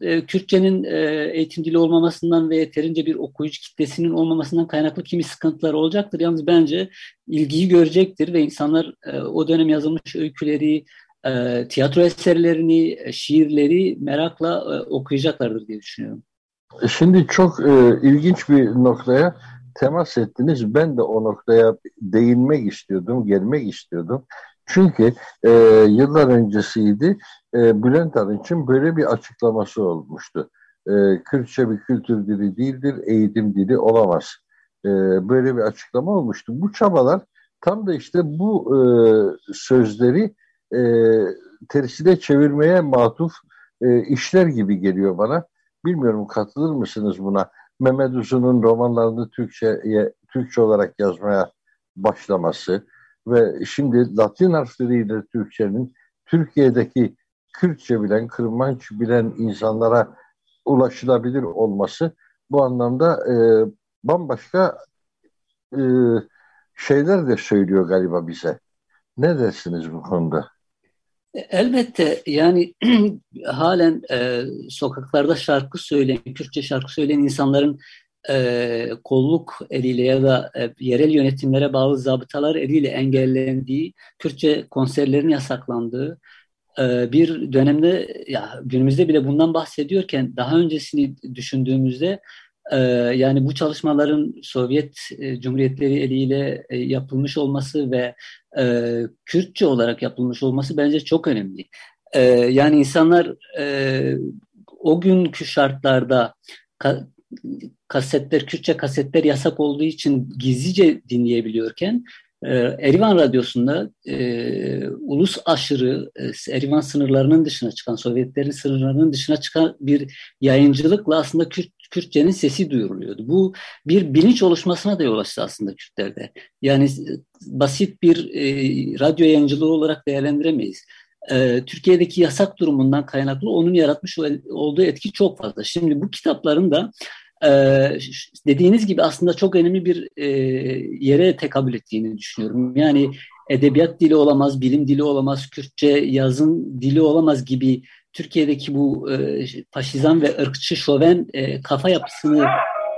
e, Kürtçenin e, eğitim dili olmamasından ve yeterince bir okuyucu kitlesinin olmamasından kaynaklı kimi sıkıntılar olacaktır. Yalnız bence ilgiyi görecektir ve insanlar e, o dönem yazılmış öyküleri, e, tiyatro eserlerini, e, şiirleri merakla e, okuyacaklardır diye düşünüyorum. Şimdi çok e, ilginç bir noktaya temas ettiniz. Ben de o noktaya değinmek istiyordum, gelmek istiyordum. Çünkü e, yıllar öncesiydi e, Bülent Arınç'ın böyle bir açıklaması olmuştu. E, Kürtçe bir kültür dili değildir, eğitim dili olamaz. E, böyle bir açıklama olmuştu. Bu çabalar tam da işte bu e, sözleri e, tersine çevirmeye matuf e, işler gibi geliyor bana. Bilmiyorum katılır mısınız buna? Mehmet Uzun'un romanlarını Türkçe'ye Türkçe olarak yazmaya başlaması ve şimdi Latin harfleriyle Türkçenin Türkiye'deki Kürtçe bilen, Kırmanç bilen insanlara ulaşılabilir olması bu anlamda e, bambaşka e, şeyler de söylüyor galiba bize. Ne dersiniz bu konuda? Elbette yani *clears throat* halen e, sokaklarda şarkı söyleyen, Kürtçe şarkı söyleyen insanların e, kolluk eliyle ya da e, yerel yönetimlere bağlı zabıtalar eliyle engellendiği, Kürtçe konserlerin yasaklandığı e, bir dönemde ya günümüzde bile bundan bahsediyorken daha öncesini düşündüğümüzde yani bu çalışmaların Sovyet e, Cumhuriyetleri eliyle e, yapılmış olması ve e, Kürtçe olarak yapılmış olması bence çok önemli. E, yani insanlar o günkü şartlarda ka, kasetler, Kürtçe kasetler yasak olduğu için gizlice dinleyebiliyorken e, Erivan Radyosu'nda e, ulus aşırı e, Erivan sınırlarının dışına çıkan, Sovyetlerin sınırlarının dışına çıkan bir yayıncılıkla aslında Kürt, Kürtçenin sesi duyuruluyordu. Bu bir bilinç oluşmasına da yol açtı aslında Kürtlerde. Yani basit bir e, radyo yayıncılığı olarak değerlendiremeyiz. E, Türkiye'deki yasak durumundan kaynaklı onun yaratmış olduğu etki çok fazla. Şimdi bu kitapların da ee, dediğiniz gibi aslında çok önemli bir e, yere tekabül ettiğini düşünüyorum. Yani edebiyat dili olamaz, bilim dili olamaz, Kürtçe yazın dili olamaz gibi Türkiye'deki bu e, faşizan ve ırkçı şoven e, kafa yapısını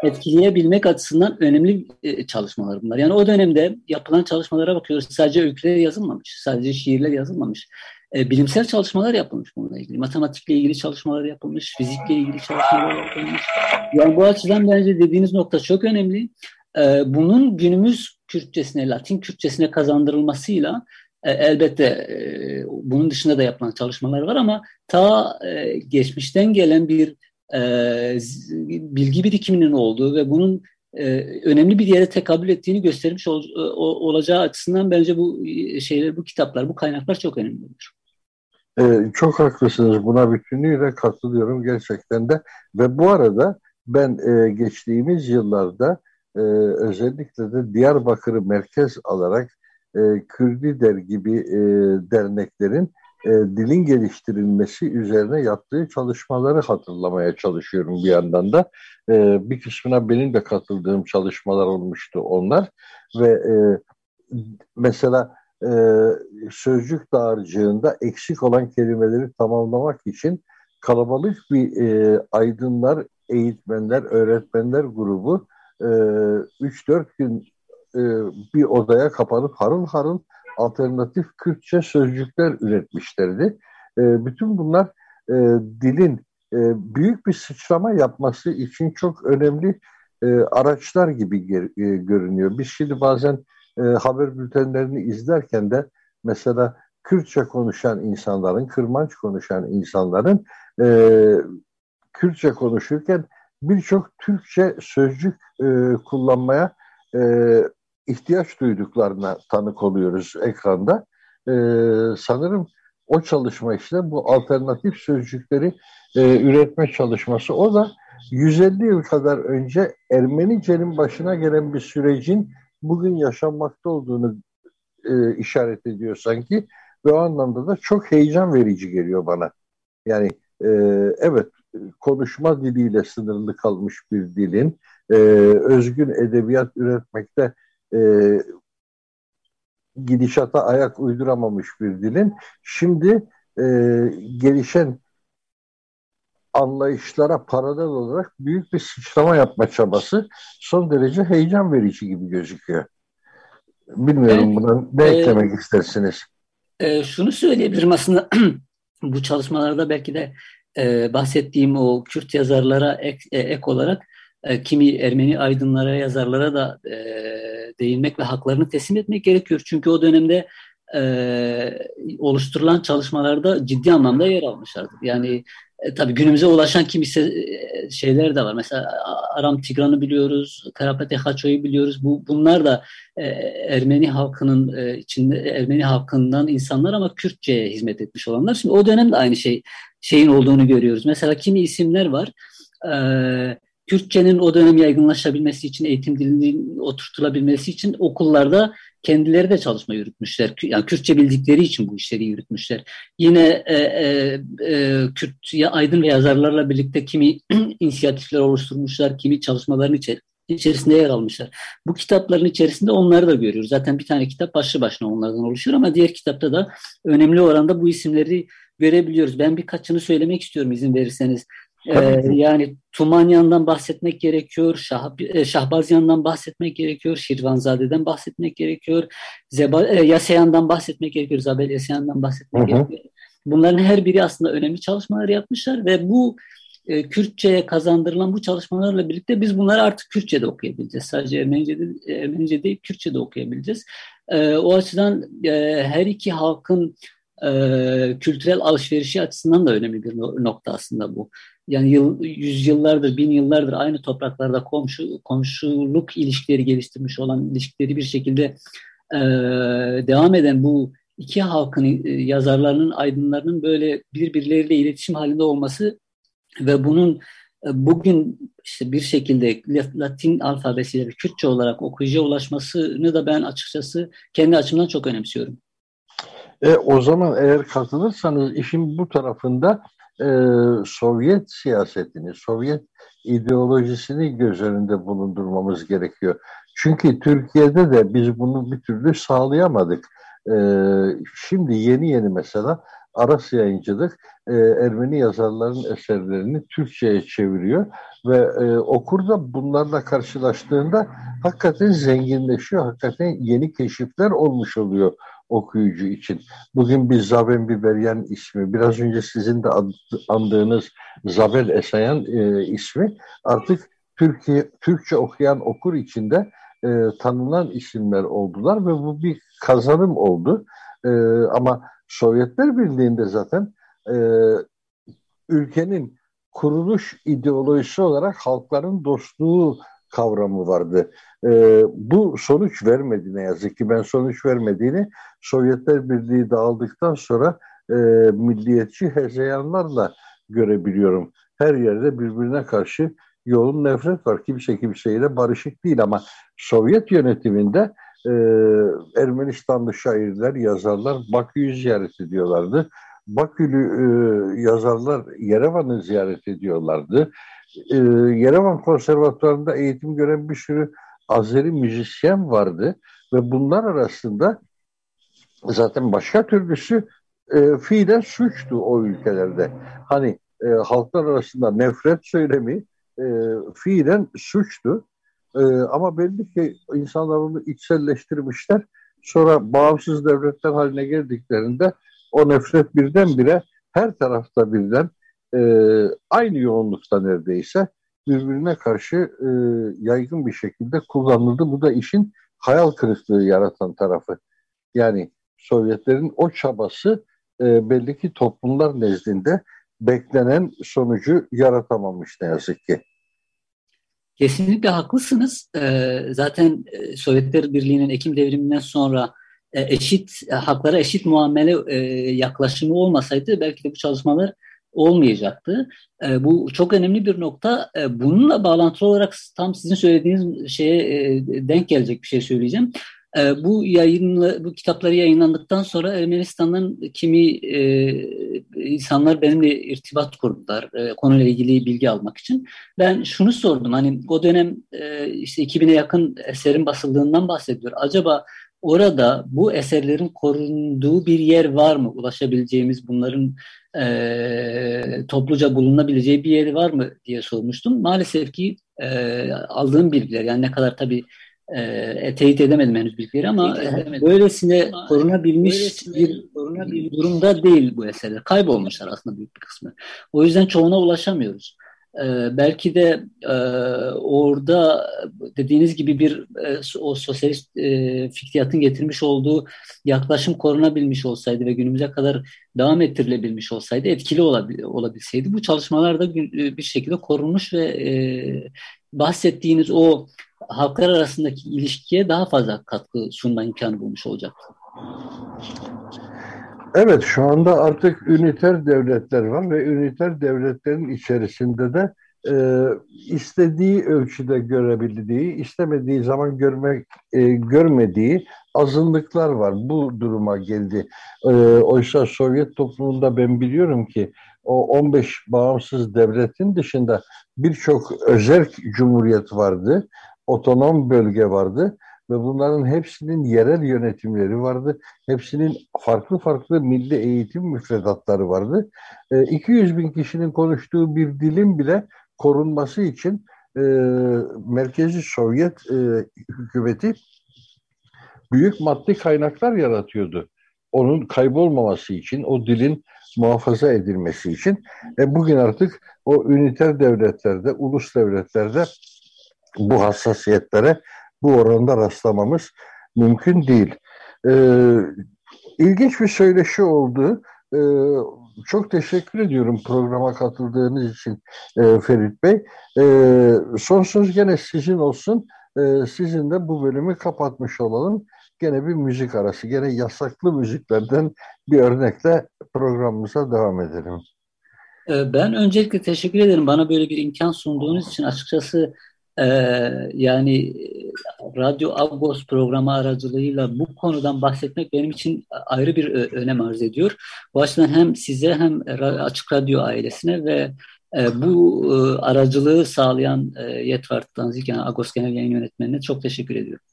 etkileyebilmek açısından önemli e, çalışmalar bunlar. Yani o dönemde yapılan çalışmalara bakıyoruz. Sadece öyküler yazılmamış, sadece şiirler yazılmamış. E, bilimsel çalışmalar yapılmış bununla ilgili. Matematikle ilgili çalışmalar yapılmış, fizikle ilgili çalışmalar yapılmış. Yani bu açıdan bence dediğiniz nokta çok önemli. E, bunun günümüz Kürtçesine, Latin Kürtçesine kazandırılmasıyla e, elbette e, bunun dışında da yapılan çalışmalar var ama ta e, geçmişten gelen bir bilgi birikiminin olduğu ve bunun önemli bir yere tekabül ettiğini göstermiş ol, o, olacağı açısından bence bu şeyler, bu kitaplar, bu kaynaklar çok önemlidir. Ee, çok haklısınız. Buna bütünüyle katılıyorum gerçekten de. Ve bu arada ben e, geçtiğimiz yıllarda e, özellikle de Diyarbakır'ı merkez alarak e, Kürdider gibi e, derneklerin e, dilin geliştirilmesi üzerine yaptığı çalışmaları hatırlamaya çalışıyorum bir yandan da. E, bir kısmına benim de katıldığım çalışmalar olmuştu onlar ve e, mesela e, sözcük dağarcığında eksik olan kelimeleri tamamlamak için kalabalık bir e, aydınlar, eğitmenler, öğretmenler grubu e, 3-4 gün e, bir odaya kapanıp harıl harıl alternatif Kürtçe sözcükler üretmişlerdi. E, bütün bunlar e, dilin e, büyük bir sıçrama yapması için çok önemli e, araçlar gibi ger, e, görünüyor. Biz şimdi bazen e, haber bültenlerini izlerken de mesela Kürtçe konuşan insanların, Kırmanç konuşan insanların e, Kürtçe konuşurken birçok Türkçe sözcük e, kullanmaya e, ihtiyaç duyduklarına tanık oluyoruz ekranda. E, sanırım o çalışma işte bu alternatif sözcükleri e, üretme çalışması. O da 150 yıl kadar önce Ermenice'nin başına gelen bir sürecin bugün yaşanmakta olduğunu e, işaret ediyor sanki. Ve o anlamda da çok heyecan verici geliyor bana. Yani e, evet konuşma diliyle sınırlı kalmış bir dilin e, özgün edebiyat üretmekte e, gidişata ayak uyduramamış bir dilin şimdi e, gelişen anlayışlara paralel olarak büyük bir sıçrama yapma çabası son derece heyecan verici gibi gözüküyor. Bilmiyorum evet, buna ne e, eklemek istersiniz? E, şunu söyleyebilirim aslında *clears throat* bu çalışmalarda belki de e, bahsettiğim o Kürt yazarlara ek, e, ek olarak e, kimi Ermeni aydınlara, yazarlara da e, değinmek ve haklarını teslim etmek gerekiyor. Çünkü o dönemde e, oluşturulan çalışmalarda ciddi anlamda yer almışlardır. Yani e, tabii günümüze ulaşan kimisi e, şeyler de var. Mesela Aram Tigran'ı biliyoruz, Karapete Haço'yu biliyoruz. Bu bunlar da e, Ermeni halkının e, içinde Ermeni halkından insanlar ama Kürtçe'ye hizmet etmiş olanlar. Şimdi o dönemde aynı şey şeyin olduğunu görüyoruz. Mesela kimi isimler var. E, Kürtçenin o dönem yaygınlaşabilmesi için, eğitim dilinin oturtulabilmesi için okullarda kendileri de çalışma yürütmüşler. Yani Kürtçe bildikleri için bu işleri yürütmüşler. Yine e, e, e, Kürt aydın ve yazarlarla birlikte kimi *clears throat* inisiyatifler oluşturmuşlar, kimi çalışmaların içi, içerisinde yer almışlar. Bu kitapların içerisinde onları da görüyoruz. Zaten bir tane kitap başlı başına onlardan oluşuyor ama diğer kitapta da önemli oranda bu isimleri görebiliyoruz. Ben birkaçını söylemek istiyorum izin verirseniz. Ee, yani Tumanyan'dan bahsetmek gerekiyor, Şah, e, Şahbazyan'dan bahsetmek gerekiyor, Şirvanzade'den bahsetmek gerekiyor, Zeba, e, Yaseyan'dan bahsetmek gerekiyor, Zabel Yaseyan'dan bahsetmek hı hı. gerekiyor. Bunların her biri aslında önemli çalışmalar yapmışlar ve bu e, Kürtçe'ye kazandırılan bu çalışmalarla birlikte biz bunları artık Kürtçe'de okuyabileceğiz. Sadece Ermenice'de, Ermenice değil Kürtçe'de okuyabileceğiz. E, o açıdan e, her iki halkın e, kültürel alışverişi açısından da önemli bir nokta aslında bu yani yıl, yüzyıllardır, bin yıllardır aynı topraklarda komşu komşuluk ilişkileri geliştirmiş olan ilişkileri bir şekilde e, devam eden bu iki halkın e, yazarlarının, aydınlarının böyle birbirleriyle iletişim halinde olması ve bunun e, bugün işte bir şekilde Latin alfabesiyle Kürtçe olarak okuyucuya ulaşmasını da ben açıkçası kendi açımdan çok önemsiyorum. E, o zaman eğer katılırsanız işin bu tarafında e, Sovyet siyasetini, Sovyet ideolojisini göz önünde bulundurmamız gerekiyor. Çünkü Türkiye'de de biz bunu bir türlü sağlayamadık. E, şimdi yeni yeni mesela Aras Yayıncılık e, Ermeni yazarların eserlerini Türkçe'ye çeviriyor ve e, okur da bunlarla karşılaştığında hakikaten zenginleşiyor, hakikaten yeni keşifler olmuş oluyor okuyucu için. Bugün bir Zaben Biberyan ismi, biraz önce sizin de andığınız Zabel Esayan e, ismi artık Türkiye Türkçe okuyan okur içinde e, tanınan isimler oldular ve bu bir kazanım oldu. E, ama Sovyetler Birliği'nde zaten e, ülkenin kuruluş ideolojisi olarak halkların dostluğu kavramı vardı. E, bu sonuç vermedi ne yazık ki. Ben sonuç vermediğini Sovyetler Birliği dağıldıktan sonra e, milliyetçi hezeyanlarla görebiliyorum. Her yerde birbirine karşı yoğun nefret var. Kimse kimseyle barışık değil ama Sovyet yönetiminde e, Ermenistanlı şairler, yazarlar Bakü'yü ziyaret ediyorlardı. Bakülü e, yazarlar Yerevan'ı ziyaret ediyorlardı. E, Yerevan Konservatuvarı'nda eğitim gören bir sürü Azeri müzisyen vardı ve bunlar arasında zaten başka türlüsü e, fiilen suçtu o ülkelerde. Hani e, halklar arasında nefret söylemi e, fiilen suçtu. E, ama belli ki insanlar onu içselleştirmişler. Sonra bağımsız devletler haline geldiklerinde o nefret birdenbire her tarafta birden e, aynı yoğunlukta neredeyse birbirine karşı e, yaygın bir şekilde kullanıldı. Bu da işin hayal kırıklığı yaratan tarafı. Yani Sovyetlerin o çabası e, belli ki toplumlar nezdinde beklenen sonucu yaratamamış ne yazık ki. Kesinlikle haklısınız. Ee, zaten e, Sovyetler Birliği'nin Ekim devriminden sonra eşit haklara eşit muamele e, yaklaşımı olmasaydı belki de bu çalışmalar olmayacaktı. E, bu çok önemli bir nokta. E, bununla bağlantılı olarak tam sizin söylediğiniz şeye e, denk gelecek bir şey söyleyeceğim. E, bu yayınla, bu kitapları yayınlandıktan sonra Ermenistan'dan kimi e, insanlar benimle irtibat kurdular e, konuyla ilgili bilgi almak için. Ben şunu sordum hani o dönem e, işte 2000'e yakın eserin basıldığından bahsediyor. Acaba orada bu eserlerin korunduğu bir yer var mı? Ulaşabileceğimiz bunların e, topluca bulunabileceği bir yeri var mı diye sormuştum. Maalesef ki e, aldığım bilgiler yani ne kadar tabii e, teyit edemedim henüz bilgileri ama edemedim. böylesine ama korunabilmiş böylesine bir, korunabilmiş bir durumda değil bu eserler. Kaybolmuşlar aslında büyük bir kısmı. O yüzden çoğuna ulaşamıyoruz. Ee, belki de e, orada dediğiniz gibi bir e, o sosyalist e, fikriyatın getirmiş olduğu yaklaşım korunabilmiş olsaydı ve günümüze kadar devam ettirilebilmiş olsaydı etkili olabil, olabilseydi bu çalışmalar da bir şekilde korunmuş ve e, bahsettiğiniz o halklar arasındaki ilişkiye daha fazla katkı sunma imkanı bulmuş olacaktı. Evet şu anda artık üniter devletler var ve üniter devletlerin içerisinde de e, istediği ölçüde görebildiği, istemediği zaman görmek e, görmediği azınlıklar var. Bu duruma geldi. E, oysa Sovyet toplumunda ben biliyorum ki o 15 bağımsız devletin dışında birçok özel cumhuriyet vardı, otonom bölge vardı ve bunların hepsinin yerel yönetimleri vardı. Hepsinin farklı farklı milli eğitim müfredatları vardı. E, 200 bin kişinin konuştuğu bir dilin bile korunması için e, Merkezi Sovyet e, hükümeti büyük maddi kaynaklar yaratıyordu. Onun kaybolmaması için, o dilin muhafaza edilmesi için. E, bugün artık o üniter devletlerde, ulus devletlerde bu hassasiyetlere bu oranda rastlamamız mümkün değil. Ee, ilginç bir söyleşi oldu. Ee, çok teşekkür ediyorum programa katıldığınız için e, Ferit Bey. E, son söz gene sizin olsun. E, sizin de bu bölümü kapatmış olalım. Gene bir müzik arası, gene yasaklı müziklerden bir örnekle programımıza devam edelim. Ben öncelikle teşekkür ederim. Bana böyle bir imkan sunduğunuz için açıkçası ee, yani Radyo Agos programı aracılığıyla bu konudan bahsetmek benim için ayrı bir önem arz ediyor. Bu açıdan hem size hem Açık Radyo ailesine ve e, bu e, aracılığı sağlayan e, Yetvart Danzik yani Agos Genel Yayın Yönetmeni'ne çok teşekkür ediyorum.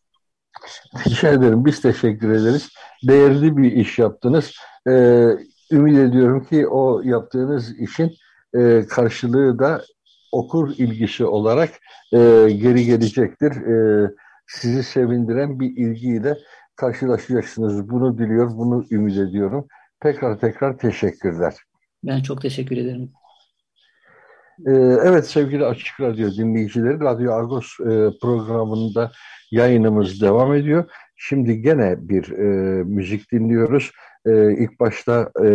Rica ederim. Biz teşekkür ederiz. Değerli bir iş yaptınız. Ee, ümit ediyorum ki o yaptığınız işin e, karşılığı da okur ilgisi olarak e, geri gelecektir. E, sizi sevindiren bir ilgiyle karşılaşacaksınız. Bunu diliyor, bunu ümit ediyorum. Tekrar tekrar teşekkürler. Ben çok teşekkür ederim. Ee, evet sevgili Açık Radyo dinleyicileri, Radyo Argos e, programında yayınımız devam ediyor. Şimdi gene bir e, müzik dinliyoruz. E, ilk başta e,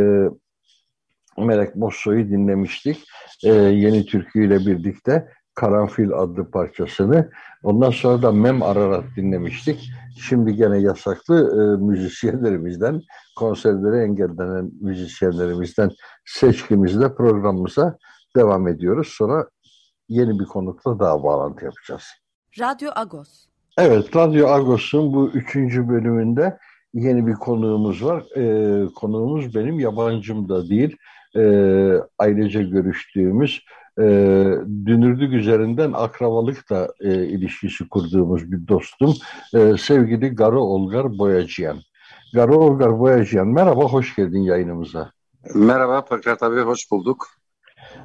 Melek Mosso'yu dinlemiştik. E, yeni türküyle birlikte Karanfil adlı parçasını. Ondan sonra da Mem Ararat dinlemiştik. Şimdi gene yasaklı e, müzisyenlerimizden, konserleri engellenen müzisyenlerimizden seçkimizle programımıza devam ediyoruz. Sonra yeni bir konukla daha bağlantı yapacağız. Radyo Agos. Evet, Radyo Agos'un bu üçüncü bölümünde yeni bir konuğumuz var. Ee, konuğumuz benim yabancım da değil e, ailece görüştüğümüz e, dünürdük üzerinden akrabalık da e, ilişkisi kurduğumuz bir dostum. E, sevgili Garo Olgar Boyacıyan. Garo Olgar Boyacıyan merhaba, hoş geldin yayınımıza. Merhaba Pakrat abi, hoş bulduk.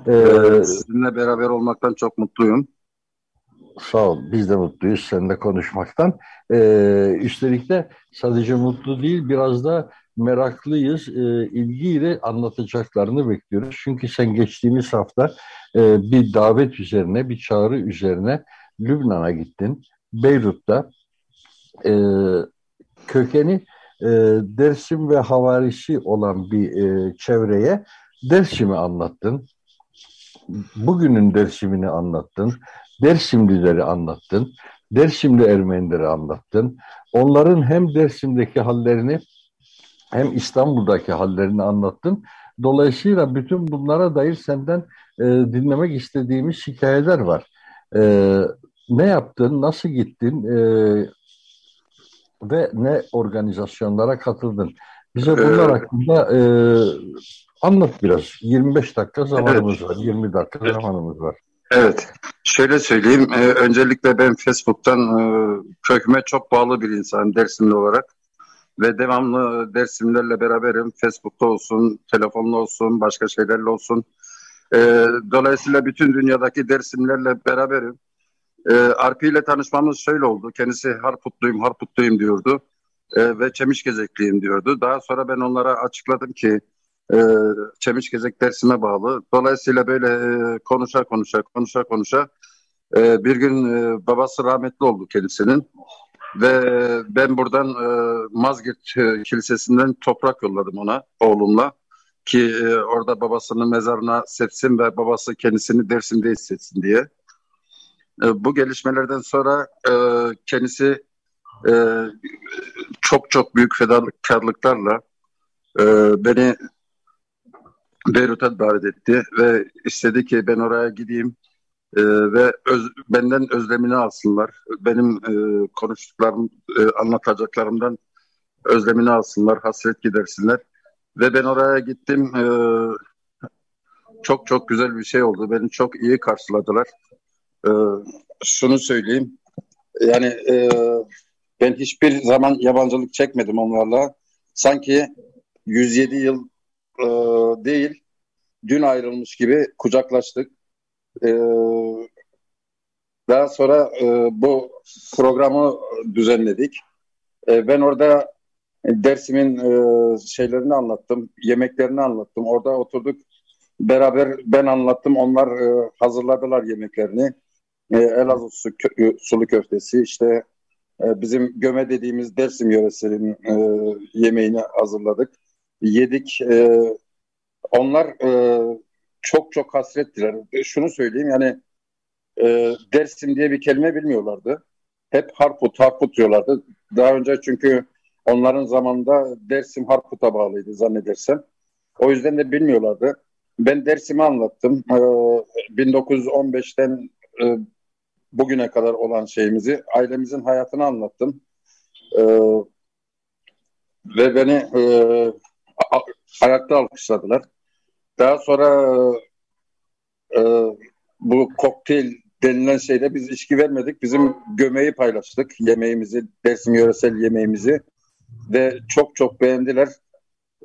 Ee, Sizinle beraber olmaktan çok mutluyum. Sağ ol, biz de mutluyuz seninle konuşmaktan. Ee, üstelik de sadece mutlu değil, biraz da meraklıyız. E, ilgiyle anlatacaklarını bekliyoruz. Çünkü sen geçtiğimiz hafta e, bir davet üzerine, bir çağrı üzerine Lübnan'a gittin. Beyrut'ta e, kökeni e, Dersim ve havarisi olan bir e, çevreye Dersim'i anlattın. Bugünün Dersim'ini anlattın. Dersimlileri anlattın. Dersimli Ermenileri anlattın. Onların hem Dersim'deki hallerini hem İstanbul'daki hallerini anlattın. Dolayısıyla bütün bunlara dair senden e, dinlemek istediğimiz hikayeler var. E, ne yaptın, nasıl gittin e, ve ne organizasyonlara katıldın? Bize bunlar ee, hakkında e, anlat biraz. 25 dakika zamanımız evet. var, 20 dakika evet. zamanımız var. Evet, şöyle söyleyeyim. Ee, öncelikle ben Facebook'tan e, köküme çok bağlı bir insanım Dersimli olarak. Ve devamlı Dersimlerle beraberim. Facebook'ta olsun, telefonla olsun, başka şeylerle olsun. E, dolayısıyla bütün dünyadaki Dersimlerle beraberim. E, Arpi ile tanışmamız şöyle oldu. Kendisi Harputluyum, Harputluyum diyordu. E, ve Çemişgezekliyim diyordu. Daha sonra ben onlara açıkladım ki e, Çemişgezek dersime bağlı. Dolayısıyla böyle e, konuşa konuşa, konuşa konuşa e, bir gün e, babası rahmetli oldu kendisinin. Ve ben buradan e, Mazgirt e, Kilisesi'nden toprak yolladım ona oğlumla. Ki e, orada babasının mezarına setsin ve babası kendisini Dersim'de hissetsin diye. E, bu gelişmelerden sonra e, kendisi e, çok çok büyük fedakarlıklarla e, beni Beyrut'a davet etti ve istedi ki ben oraya gideyim e, ve öz, benden özlemini alsınlar. Benim e, konuştuklarım, e, anlatacaklarımdan özlemini alsınlar, hasret gidersinler. Ve ben oraya gittim. E, çok çok güzel bir şey oldu. Beni çok iyi karşıladılar. E, şunu söyleyeyim. Yani e, ben hiçbir zaman yabancılık çekmedim onlarla. Sanki 107 yıl e, değil, dün ayrılmış gibi kucaklaştık. E, daha sonra e, bu programı düzenledik. E, ben orada Dersim'in e, şeylerini anlattım, yemeklerini anlattım. Orada oturduk beraber ben anlattım, onlar e, hazırladılar yemeklerini. E, Elazığ su, kö, sulu köftesi, işte e, bizim göme dediğimiz Dersim yöresinin e, yemeğini hazırladık. Yedik. E, onlar e, çok çok hasrettiler. E, şunu söyleyeyim yani e, Dersim diye bir kelime bilmiyorlardı. Hep Harput, Harput diyorlardı. Daha önce çünkü onların zamanında Dersim Harput'a bağlıydı zannedersem. O yüzden de bilmiyorlardı. Ben Dersim'i anlattım. Ee, 1915'ten e, bugüne kadar olan şeyimizi, ailemizin hayatını anlattım. Ee, ve beni e, ayakta alkışladılar. Daha sonra e, bu kokteyl denilen şeyde biz içki vermedik. Bizim gömeği paylaştık. Yemeğimizi, Dersim yöresel yemeğimizi. Ve çok çok beğendiler.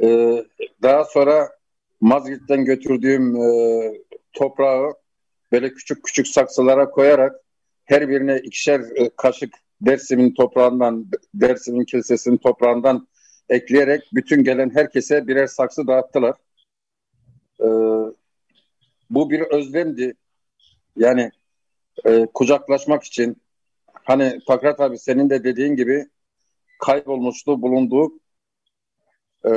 Ee, daha sonra Mazgirt'ten götürdüğüm e, toprağı böyle küçük küçük saksılara koyarak her birine ikişer e, kaşık Dersim'in toprağından, Dersim'in kilisesinin toprağından ekleyerek bütün gelen herkese birer saksı dağıttılar. Ee, bu bir özlemdi. Yani e, kucaklaşmak için hani Pakrat abi senin de dediğin gibi kaybolmuştu, bulundu. E,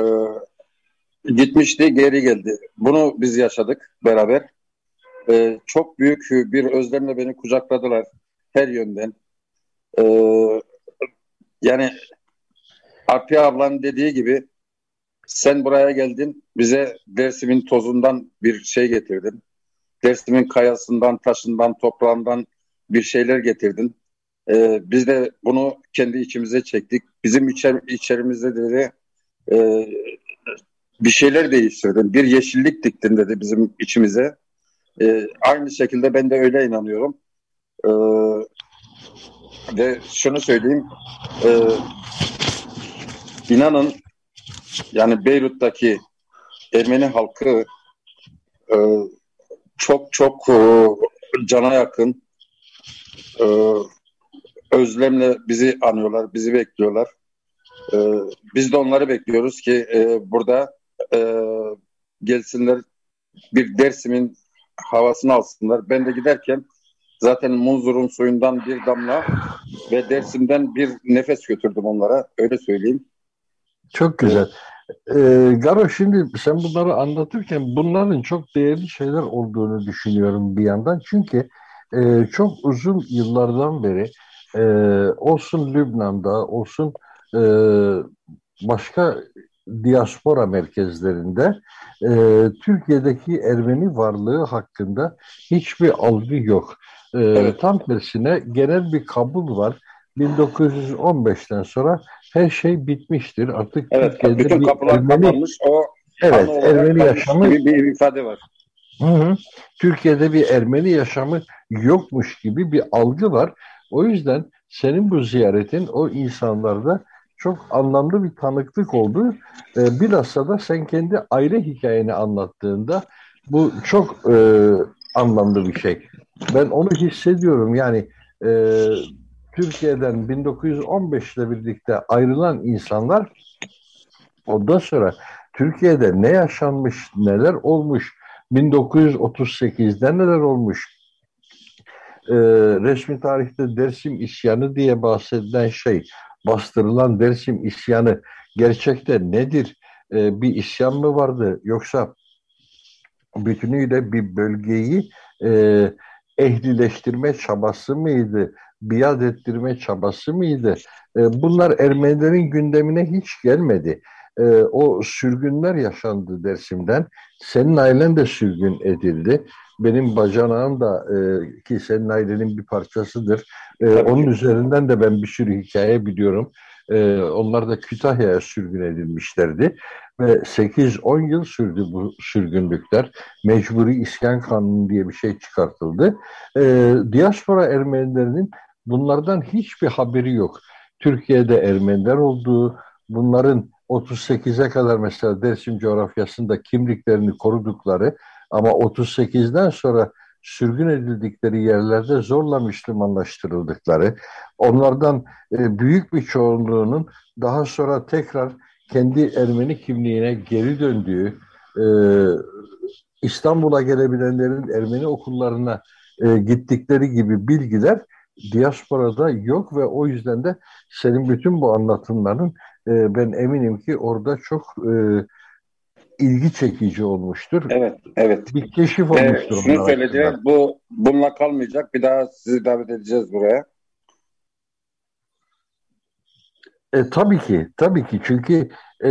gitmişti, geri geldi. Bunu biz yaşadık beraber. E, çok büyük bir özlemle beni kucakladılar her yönden. E, yani Arpi ablanın dediği gibi sen buraya geldin bize Dersim'in tozundan bir şey getirdin. Dersim'in kayasından, taşından, toprağından bir şeyler getirdin. Ee, biz de bunu kendi içimize çektik. Bizim içer, içerimizde de e, bir şeyler değiştirdin. Bir yeşillik diktin dedi bizim içimize. Ee, aynı şekilde ben de öyle inanıyorum. Ee, ve şunu söyleyeyim. E, inanın yani Beyrut'taki Ermeni halkı e, çok çok e, cana yakın e, özlemle bizi anıyorlar, bizi bekliyorlar. E, biz de onları bekliyoruz ki e, burada e, gelsinler bir Dersim'in havasını alsınlar. Ben de giderken zaten Munzur'un suyundan bir damla ve Dersim'den bir nefes götürdüm onlara. Öyle söyleyeyim. Çok güzel. Ee, Garo şimdi sen bunları anlatırken bunların çok değerli şeyler olduğunu düşünüyorum bir yandan. Çünkü e, çok uzun yıllardan beri e, olsun Lübnan'da olsun e, başka diaspora merkezlerinde e, Türkiye'deki Ermeni varlığı hakkında hiçbir algı yok. E, evet. Tam tersine genel bir kabul var. 1915'ten sonra her şey bitmiştir. Artık evet, Türkiye'de bütün kapılar Ermeni, kapanmış. O evet, Ermeni yaşamı bir, bir ifade var. Hı hı. Türkiye'de bir Ermeni yaşamı yokmuş gibi bir algı var. O yüzden senin bu ziyaretin o insanlarda çok anlamlı bir tanıklık oldu. E, bilhassa da sen kendi aile hikayeni anlattığında bu çok e, anlamlı bir şey. Ben onu hissediyorum. Yani e, Türkiye'den 1915 ile birlikte ayrılan insanlar ondan sonra Türkiye'de ne yaşanmış, neler olmuş, 1938'de neler olmuş, e, resmi tarihte Dersim isyanı diye bahsedilen şey, bastırılan Dersim isyanı gerçekte nedir? E, bir isyan mı vardı yoksa bütünüyle bir bölgeyi e, ehlileştirme çabası mıydı? Biat ettirme çabası mıydı? E, bunlar Ermenilerin gündemine hiç gelmedi. E, o sürgünler yaşandı Dersim'den. Senin ailen de sürgün edildi. Benim bacanağım da e, ki senin ailenin bir parçasıdır. E, onun üzerinden de ben bir sürü hikaye biliyorum. E, onlar da Kütahya'ya sürgün edilmişlerdi. Ve 8-10 yıl sürdü bu sürgünlükler. Mecburi iskan kanunu diye bir şey çıkartıldı. E, diaspora Ermenilerinin bunlardan hiçbir haberi yok. Türkiye'de Ermeniler olduğu, bunların 38'e kadar mesela Dersim coğrafyasında kimliklerini korudukları ama 38'den sonra sürgün edildikleri yerlerde zorla Müslümanlaştırıldıkları, onlardan e, büyük bir çoğunluğunun daha sonra tekrar kendi Ermeni kimliğine geri döndüğü, e, İstanbul'a gelebilenlerin Ermeni okullarına e, gittikleri gibi bilgiler diasporada yok ve o yüzden de senin bütün bu anlatımların e, ben eminim ki orada çok e, ilgi çekici olmuştur. Evet, evet. Bir keşif olmuştur. Ee, şunu söyleyeceğim, bu bununla kalmayacak. Bir daha sizi davet edeceğiz buraya. E, tabii ki, tabii ki. Çünkü e,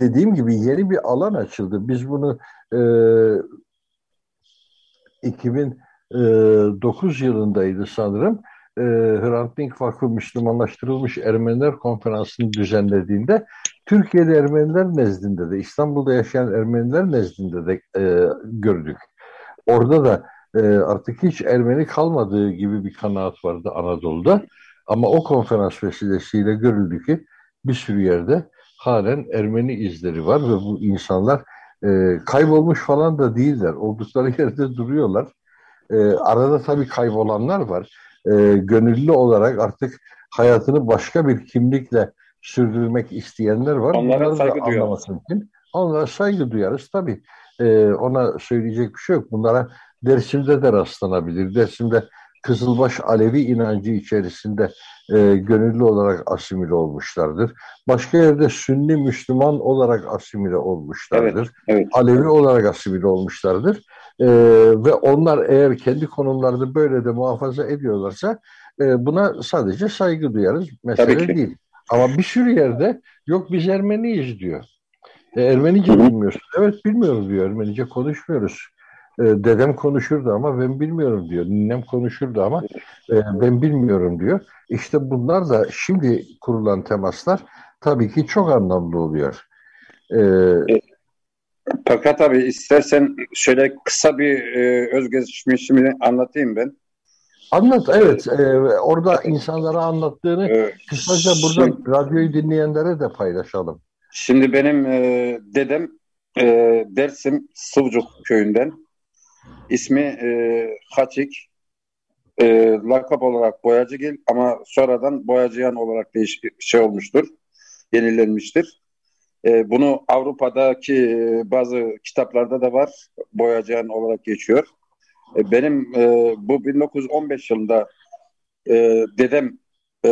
dediğim gibi yeni bir alan açıldı. Biz bunu e, 2009 yılındaydı sanırım e, Hrant Dink Vakfı Müslümanlaştırılmış Ermeniler Konferansı'nı düzenlediğinde Türkiye'de Ermeniler nezdinde de İstanbul'da yaşayan Ermeniler nezdinde de e, gördük. Orada da e, artık hiç Ermeni kalmadığı gibi bir kanaat vardı Anadolu'da. Ama o konferans vesilesiyle görüldü ki bir sürü yerde halen Ermeni izleri var ve bu insanlar e, kaybolmuş falan da değiller. Oldukları *laughs* yerde duruyorlar. E, arada tabii kaybolanlar var e, gönüllü olarak artık hayatını başka bir kimlikle sürdürmek isteyenler var. Onlara Bunları saygı duyuyoruz. Için. Onlara saygı duyarız tabii. E, ona söyleyecek bir şey yok. Bunlara Dersim'de de rastlanabilir. Dersim'de Kızılbaş Alevi inancı içerisinde e, gönüllü olarak asimile olmuşlardır. Başka yerde Sünni Müslüman olarak asimile olmuşlardır. Evet, evet. Alevi olarak asimile olmuşlardır. E, ve onlar eğer kendi konumlarını böyle de muhafaza ediyorlarsa e, buna sadece saygı duyarız. Mesele değil. Ama bir sürü yerde yok biz Ermeniyiz diyor. E, Ermenice bilmiyorsun. Evet bilmiyoruz diyor. Ermenice konuşmuyoruz. E, dedem konuşurdu ama ben bilmiyorum diyor. Ninem konuşurdu ama e, ben bilmiyorum diyor. İşte bunlar da şimdi kurulan temaslar tabii ki çok anlamlı oluyor. E, fakat abi istersen şöyle kısa bir e, özgeçmişimi anlatayım ben. Anlat evet. E, orada insanlara anlattığını ee, kısaca burada şimdi, radyoyu dinleyenlere de paylaşalım. Şimdi benim e, dedem e, Dersim Sıvcuk köyünden. İsmi e, Haçik. E, lakap olarak Boyacıgil ama sonradan Boyacıyan olarak değiş şey olmuştur. Yenilenmiştir. E, bunu Avrupa'daki e, bazı kitaplarda da var. Boyacıyan olarak geçiyor. E, benim e, bu 1915 yılında e, dedem e,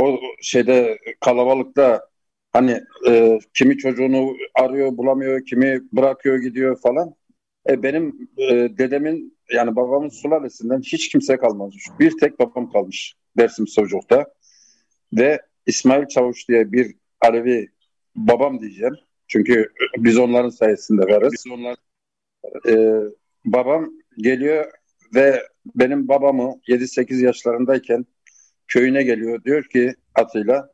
o şeyde kalabalıkta hani e, kimi çocuğunu arıyor bulamıyor, kimi bırakıyor gidiyor falan. E, benim e, dedemin yani babamın sulalesinden hiç kimse kalmadı. Bir tek babam kalmış Dersim Savcılık'ta. Ve İsmail Çavuş diye bir Alevi babam diyeceğim. Çünkü biz onların sayesinde varız. Biz onlar, ee, babam geliyor ve benim babamı 7-8 yaşlarındayken köyüne geliyor. Diyor ki atıyla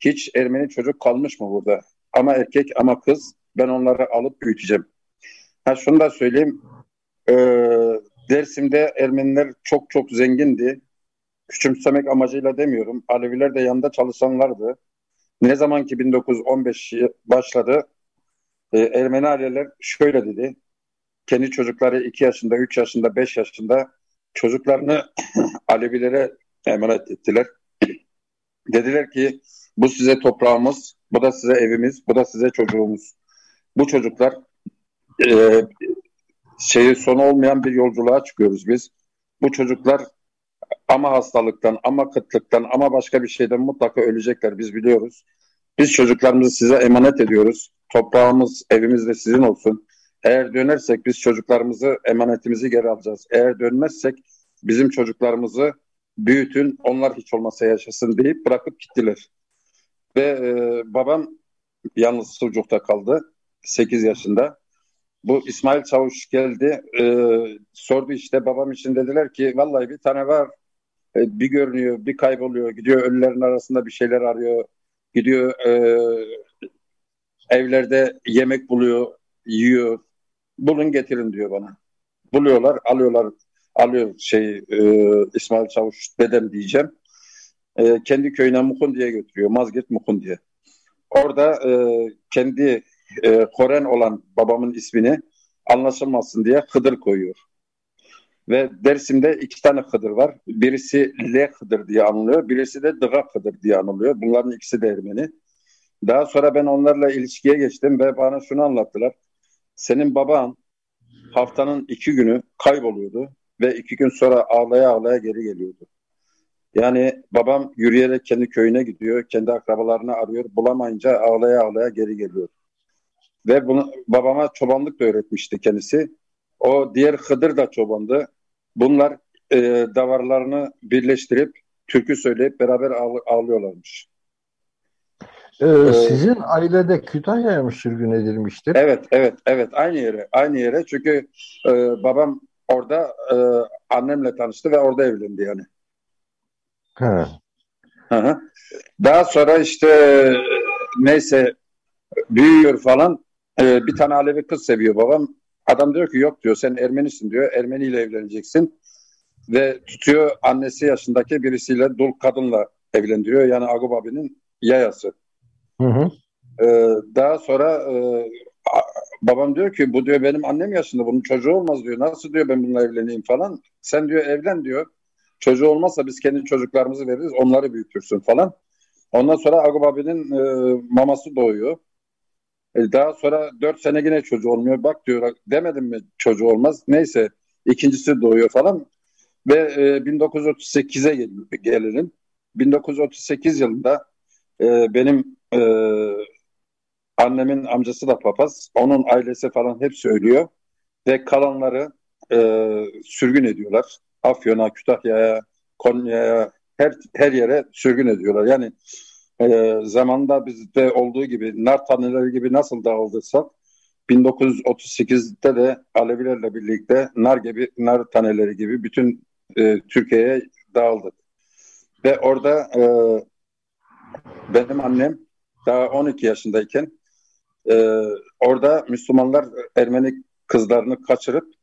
hiç Ermeni çocuk kalmış mı burada? Ama erkek ama kız ben onları alıp büyüteceğim. Ha şunu da söyleyeyim. Ee, Dersim'de Ermeniler çok çok zengindi. Küçümsemek amacıyla demiyorum. Aleviler de yanında çalışanlardı. Ne zaman ki 1915 başladı e, Ermeni aileler şöyle dedi. Kendi çocukları 2 yaşında, 3 yaşında, 5 yaşında çocuklarını *clears throat* Alevilere emanet ettiler. *clears throat* Dediler ki bu size toprağımız, bu da size evimiz, bu da size çocuğumuz. Bu çocuklar e, şeyi sonu olmayan bir yolculuğa çıkıyoruz biz. Bu çocuklar ama hastalıktan, ama kıtlıktan, ama başka bir şeyden mutlaka ölecekler biz biliyoruz. Biz çocuklarımızı size emanet ediyoruz. Toprağımız, evimiz de sizin olsun. Eğer dönersek biz çocuklarımızı, emanetimizi geri alacağız. Eğer dönmezsek bizim çocuklarımızı büyütün, onlar hiç olmasa yaşasın deyip bırakıp gittiler. Ve e, babam yalnız sucukta kaldı 8 yaşında. Bu İsmail Çavuş geldi e, sordu işte babam için dediler ki vallahi bir tane var e, bir görünüyor bir kayboluyor gidiyor ölülerin arasında bir şeyler arıyor gidiyor e, evlerde yemek buluyor yiyor. Bulun getirin diyor bana. Buluyorlar alıyorlar alıyor şey e, İsmail Çavuş dedem diyeceğim. E, kendi köyüne Mukun diye götürüyor Mazgirt Mukun diye. Orada e, kendi e, Koren olan babamın ismini anlaşılmasın diye Hıdır koyuyor. Ve Dersim'de iki tane Hıdır var. Birisi L Hıdır diye anılıyor. Birisi de Dıga Hıdır diye anılıyor. Bunların ikisi de Ermeni. Daha sonra ben onlarla ilişkiye geçtim ve bana şunu anlattılar. Senin baban haftanın iki günü kayboluyordu ve iki gün sonra ağlaya ağlaya geri geliyordu. Yani babam yürüyerek kendi köyüne gidiyor, kendi akrabalarını arıyor, bulamayınca ağlaya ağlaya geri geliyor. Ve bunu babama çobanlık da öğretmişti kendisi. O diğer Hıdır da çobandı. Bunlar e, davarlarını birleştirip türkü söyleyip beraber ağlı, ağlıyorlarmış. Ee, ee, sizin ailede Kütahya'ya mı sürgün edilmiştir? Evet, evet, evet. Aynı yere, aynı yere. Çünkü e, babam orada e, annemle tanıştı ve orada evlendi yani. Ha. Hı hı. Daha sonra işte neyse büyüyor falan. Ee, bir tane Alevi kız seviyor babam. Adam diyor ki yok diyor sen Ermenisin diyor. Ermeni ile evleneceksin. Ve tutuyor annesi yaşındaki birisiyle dul kadınla evlendiriyor. Yani Agub abinin yayası. Hı hı. Ee, daha sonra e, babam diyor ki bu diyor benim annem yaşında bunun çocuğu olmaz diyor. Nasıl diyor ben bununla evleneyim falan. Sen diyor evlen diyor. Çocuğu olmazsa biz kendi çocuklarımızı veririz onları büyütürsün falan. Ondan sonra Agub abinin e, maması doğuyor. E, daha sonra dört sene yine çocuğu olmuyor. Bak diyor demedim mi çocuğu olmaz. Neyse ikincisi doğuyor falan. Ve e, 1938'e gel gelelim. 1938 yılında e, benim e, annemin amcası da papaz. Onun ailesi falan hepsi ölüyor. Ve kalanları e, sürgün ediyorlar. Afyon'a, Kütahya'ya, Konya'ya her, her yere sürgün ediyorlar. Yani e, zamanda bizde olduğu gibi nar taneleri gibi nasıl dağıldıysak 1938'de de Alevilerle birlikte nar gibi nar taneleri gibi bütün e, Türkiye'ye dağıldı. Ve orada e, benim annem daha 12 yaşındayken e, orada Müslümanlar Ermeni kızlarını kaçırıp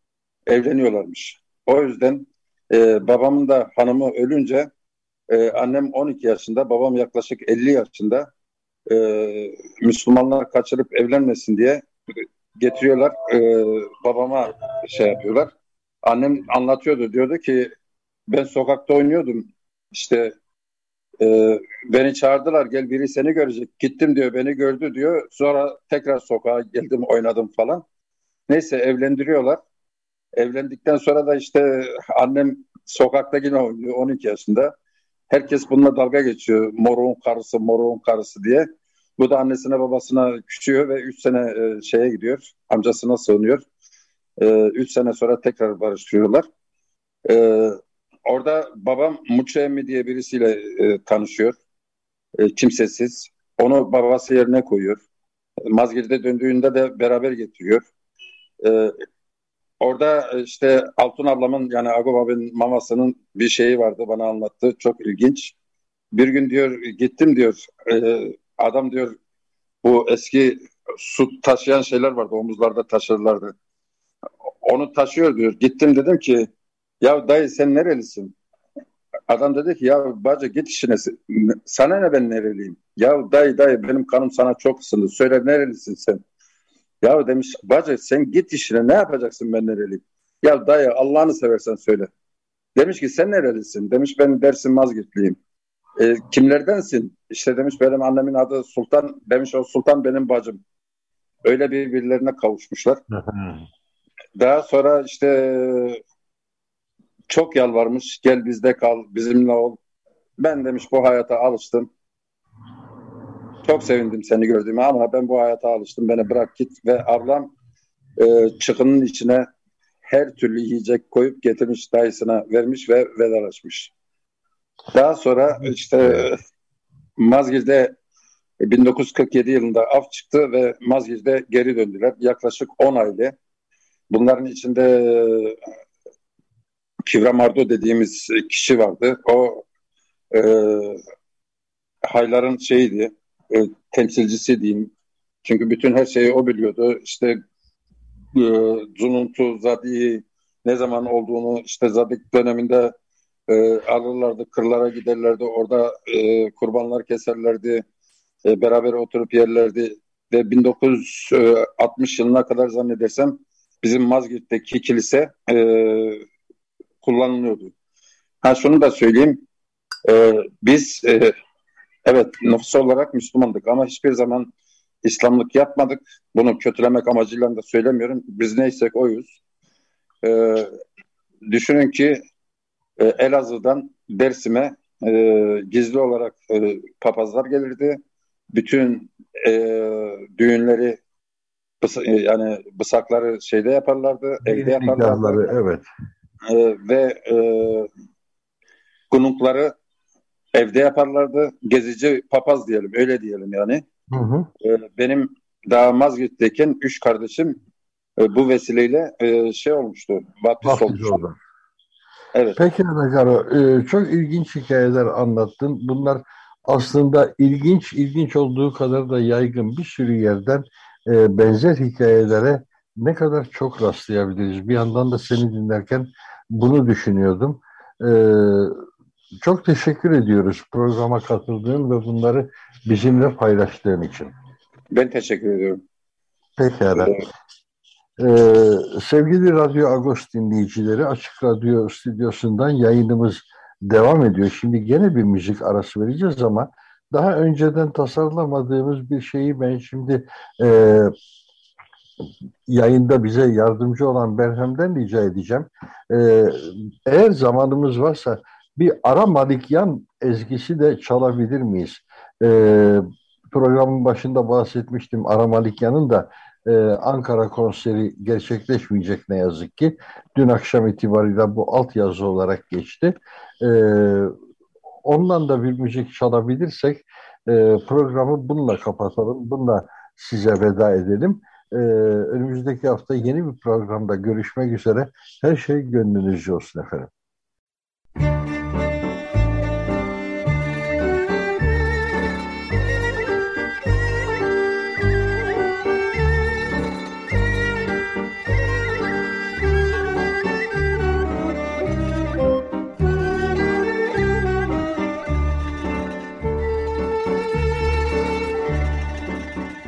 evleniyorlarmış. O yüzden e, babamın da hanımı ölünce ee, annem 12 yaşında, babam yaklaşık 50 yaşında. Ee, Müslümanlar kaçırıp evlenmesin diye getiriyorlar. Ee, babama şey yapıyorlar. Annem anlatıyordu. Diyordu ki ben sokakta oynuyordum. İşte e, beni çağırdılar gel biri seni görecek. Gittim diyor beni gördü diyor. Sonra tekrar sokağa geldim oynadım falan. Neyse evlendiriyorlar. Evlendikten sonra da işte annem sokakta yine oynuyor 12 yaşında. Herkes bununla dalga geçiyor. Moruğun karısı, moruğun karısı diye. Bu da annesine babasına küçüyor ve 3 sene e, şeye gidiyor. Amcasına sığınıyor. E, üç sene sonra tekrar barıştırıyorlar. E, orada babam Muço Emmi diye birisiyle e, tanışıyor. E, kimsesiz. Onu babası yerine koyuyor. Mazgirt'e döndüğünde de beraber getiriyor. E, orada işte Altun ablamın yani Agop abinin mamasının bir şeyi vardı bana anlattı. Çok ilginç. Bir gün diyor gittim diyor e, adam diyor bu eski su taşıyan şeyler vardı omuzlarda taşırlardı. Onu taşıyor diyor. Gittim dedim ki ya dayı sen nerelisin? Adam dedi ki ya bacı git işine. Sana ne ben nereliyim? Ya dayı dayı benim kanım sana çok ısındı. Söyle nerelisin sen? Ya demiş bacı sen git işine ne yapacaksın ben nereliyim? Ya dayı Allah'ını seversen söyle. Demiş ki sen nerelisin? Demiş ben Dersim Mazgirtliyim. E, kimlerdensin? İşte demiş benim annemin adı Sultan. Demiş o Sultan benim bacım. Öyle birbirlerine kavuşmuşlar. Daha sonra işte çok yalvarmış. Gel bizde kal, bizimle ol. Ben demiş bu hayata alıştım. Çok sevindim seni gördüğüme ama ben bu hayata alıştım. Beni bırak git ve ablam e, çıkının içine her türlü yiyecek koyup getirmiş dayısına vermiş ve vedalaşmış. Daha sonra işte Mazgir'de 1947 yılında af çıktı ve Mazgir'de geri döndüler. Yaklaşık 10 aile. Bunların içinde Kivra Mardo dediğimiz kişi vardı. O e, hayların şeydi, e, temsilcisi diyeyim. Çünkü bütün her şeyi o biliyordu. İşte e, Zununtu, Zadi ne zaman olduğunu işte Zadik döneminde e, alırlardı, kırlara giderlerdi. Orada e, kurbanlar keserlerdi. E, beraber oturup yerlerdi. Ve 1960 yılına kadar zannedersem bizim Mazgirt'teki kilise e, kullanılıyordu. Ha şunu da söyleyeyim. E, biz e, evet nüfus olarak Müslümandık ama hiçbir zaman İslamlık yapmadık. Bunu kötülemek amacıyla da söylemiyorum. Biz neysek oyuz. E, düşünün ki e, Elazığ'dan Dersim'e e, gizli olarak e, papazlar gelirdi. Bütün e, düğünleri e, yani bısakları şeyde yaparlardı, evde yaparlardı. Evet. E, ve e, kunukları evde yaparlardı. Gezici papaz diyelim, öyle diyelim yani. Hı hı. E, benim daha Mazgirt'teyken üç kardeşim e, bu vesileyle e, şey olmuştu, vaftiz olmuştu. Oldu. Evet. Peki Nagaro, e, çok ilginç hikayeler anlattın. Bunlar aslında ilginç, ilginç olduğu kadar da yaygın bir sürü yerden e, benzer hikayelere ne kadar çok rastlayabiliriz. Bir yandan da seni dinlerken bunu düşünüyordum. E, çok teşekkür ediyoruz programa katıldığın ve bunları bizimle paylaştığın için. Ben teşekkür ediyorum. Pekala. Evet. Ee, sevgili Radyo Agos dinleyicileri Açık Radyo stüdyosundan yayınımız devam ediyor. Şimdi gene bir müzik arası vereceğiz ama daha önceden tasarlamadığımız bir şeyi ben şimdi e, yayında bize yardımcı olan Berhem'den rica edeceğim. E, eğer zamanımız varsa bir Ara Malikyan ezgisi de çalabilir miyiz? E, programın başında bahsetmiştim Ara Malikyan'ın da e, Ankara konseri gerçekleşmeyecek ne yazık ki. Dün akşam itibariyle bu alt yazı olarak geçti. E, ondan da bir müzik çalabilirsek e, programı bununla kapatalım. Bununla size veda edelim. Ee, önümüzdeki hafta yeni bir programda görüşmek üzere. Her şey gönlünüzce olsun efendim.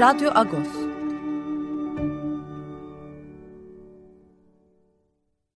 Radyo Agos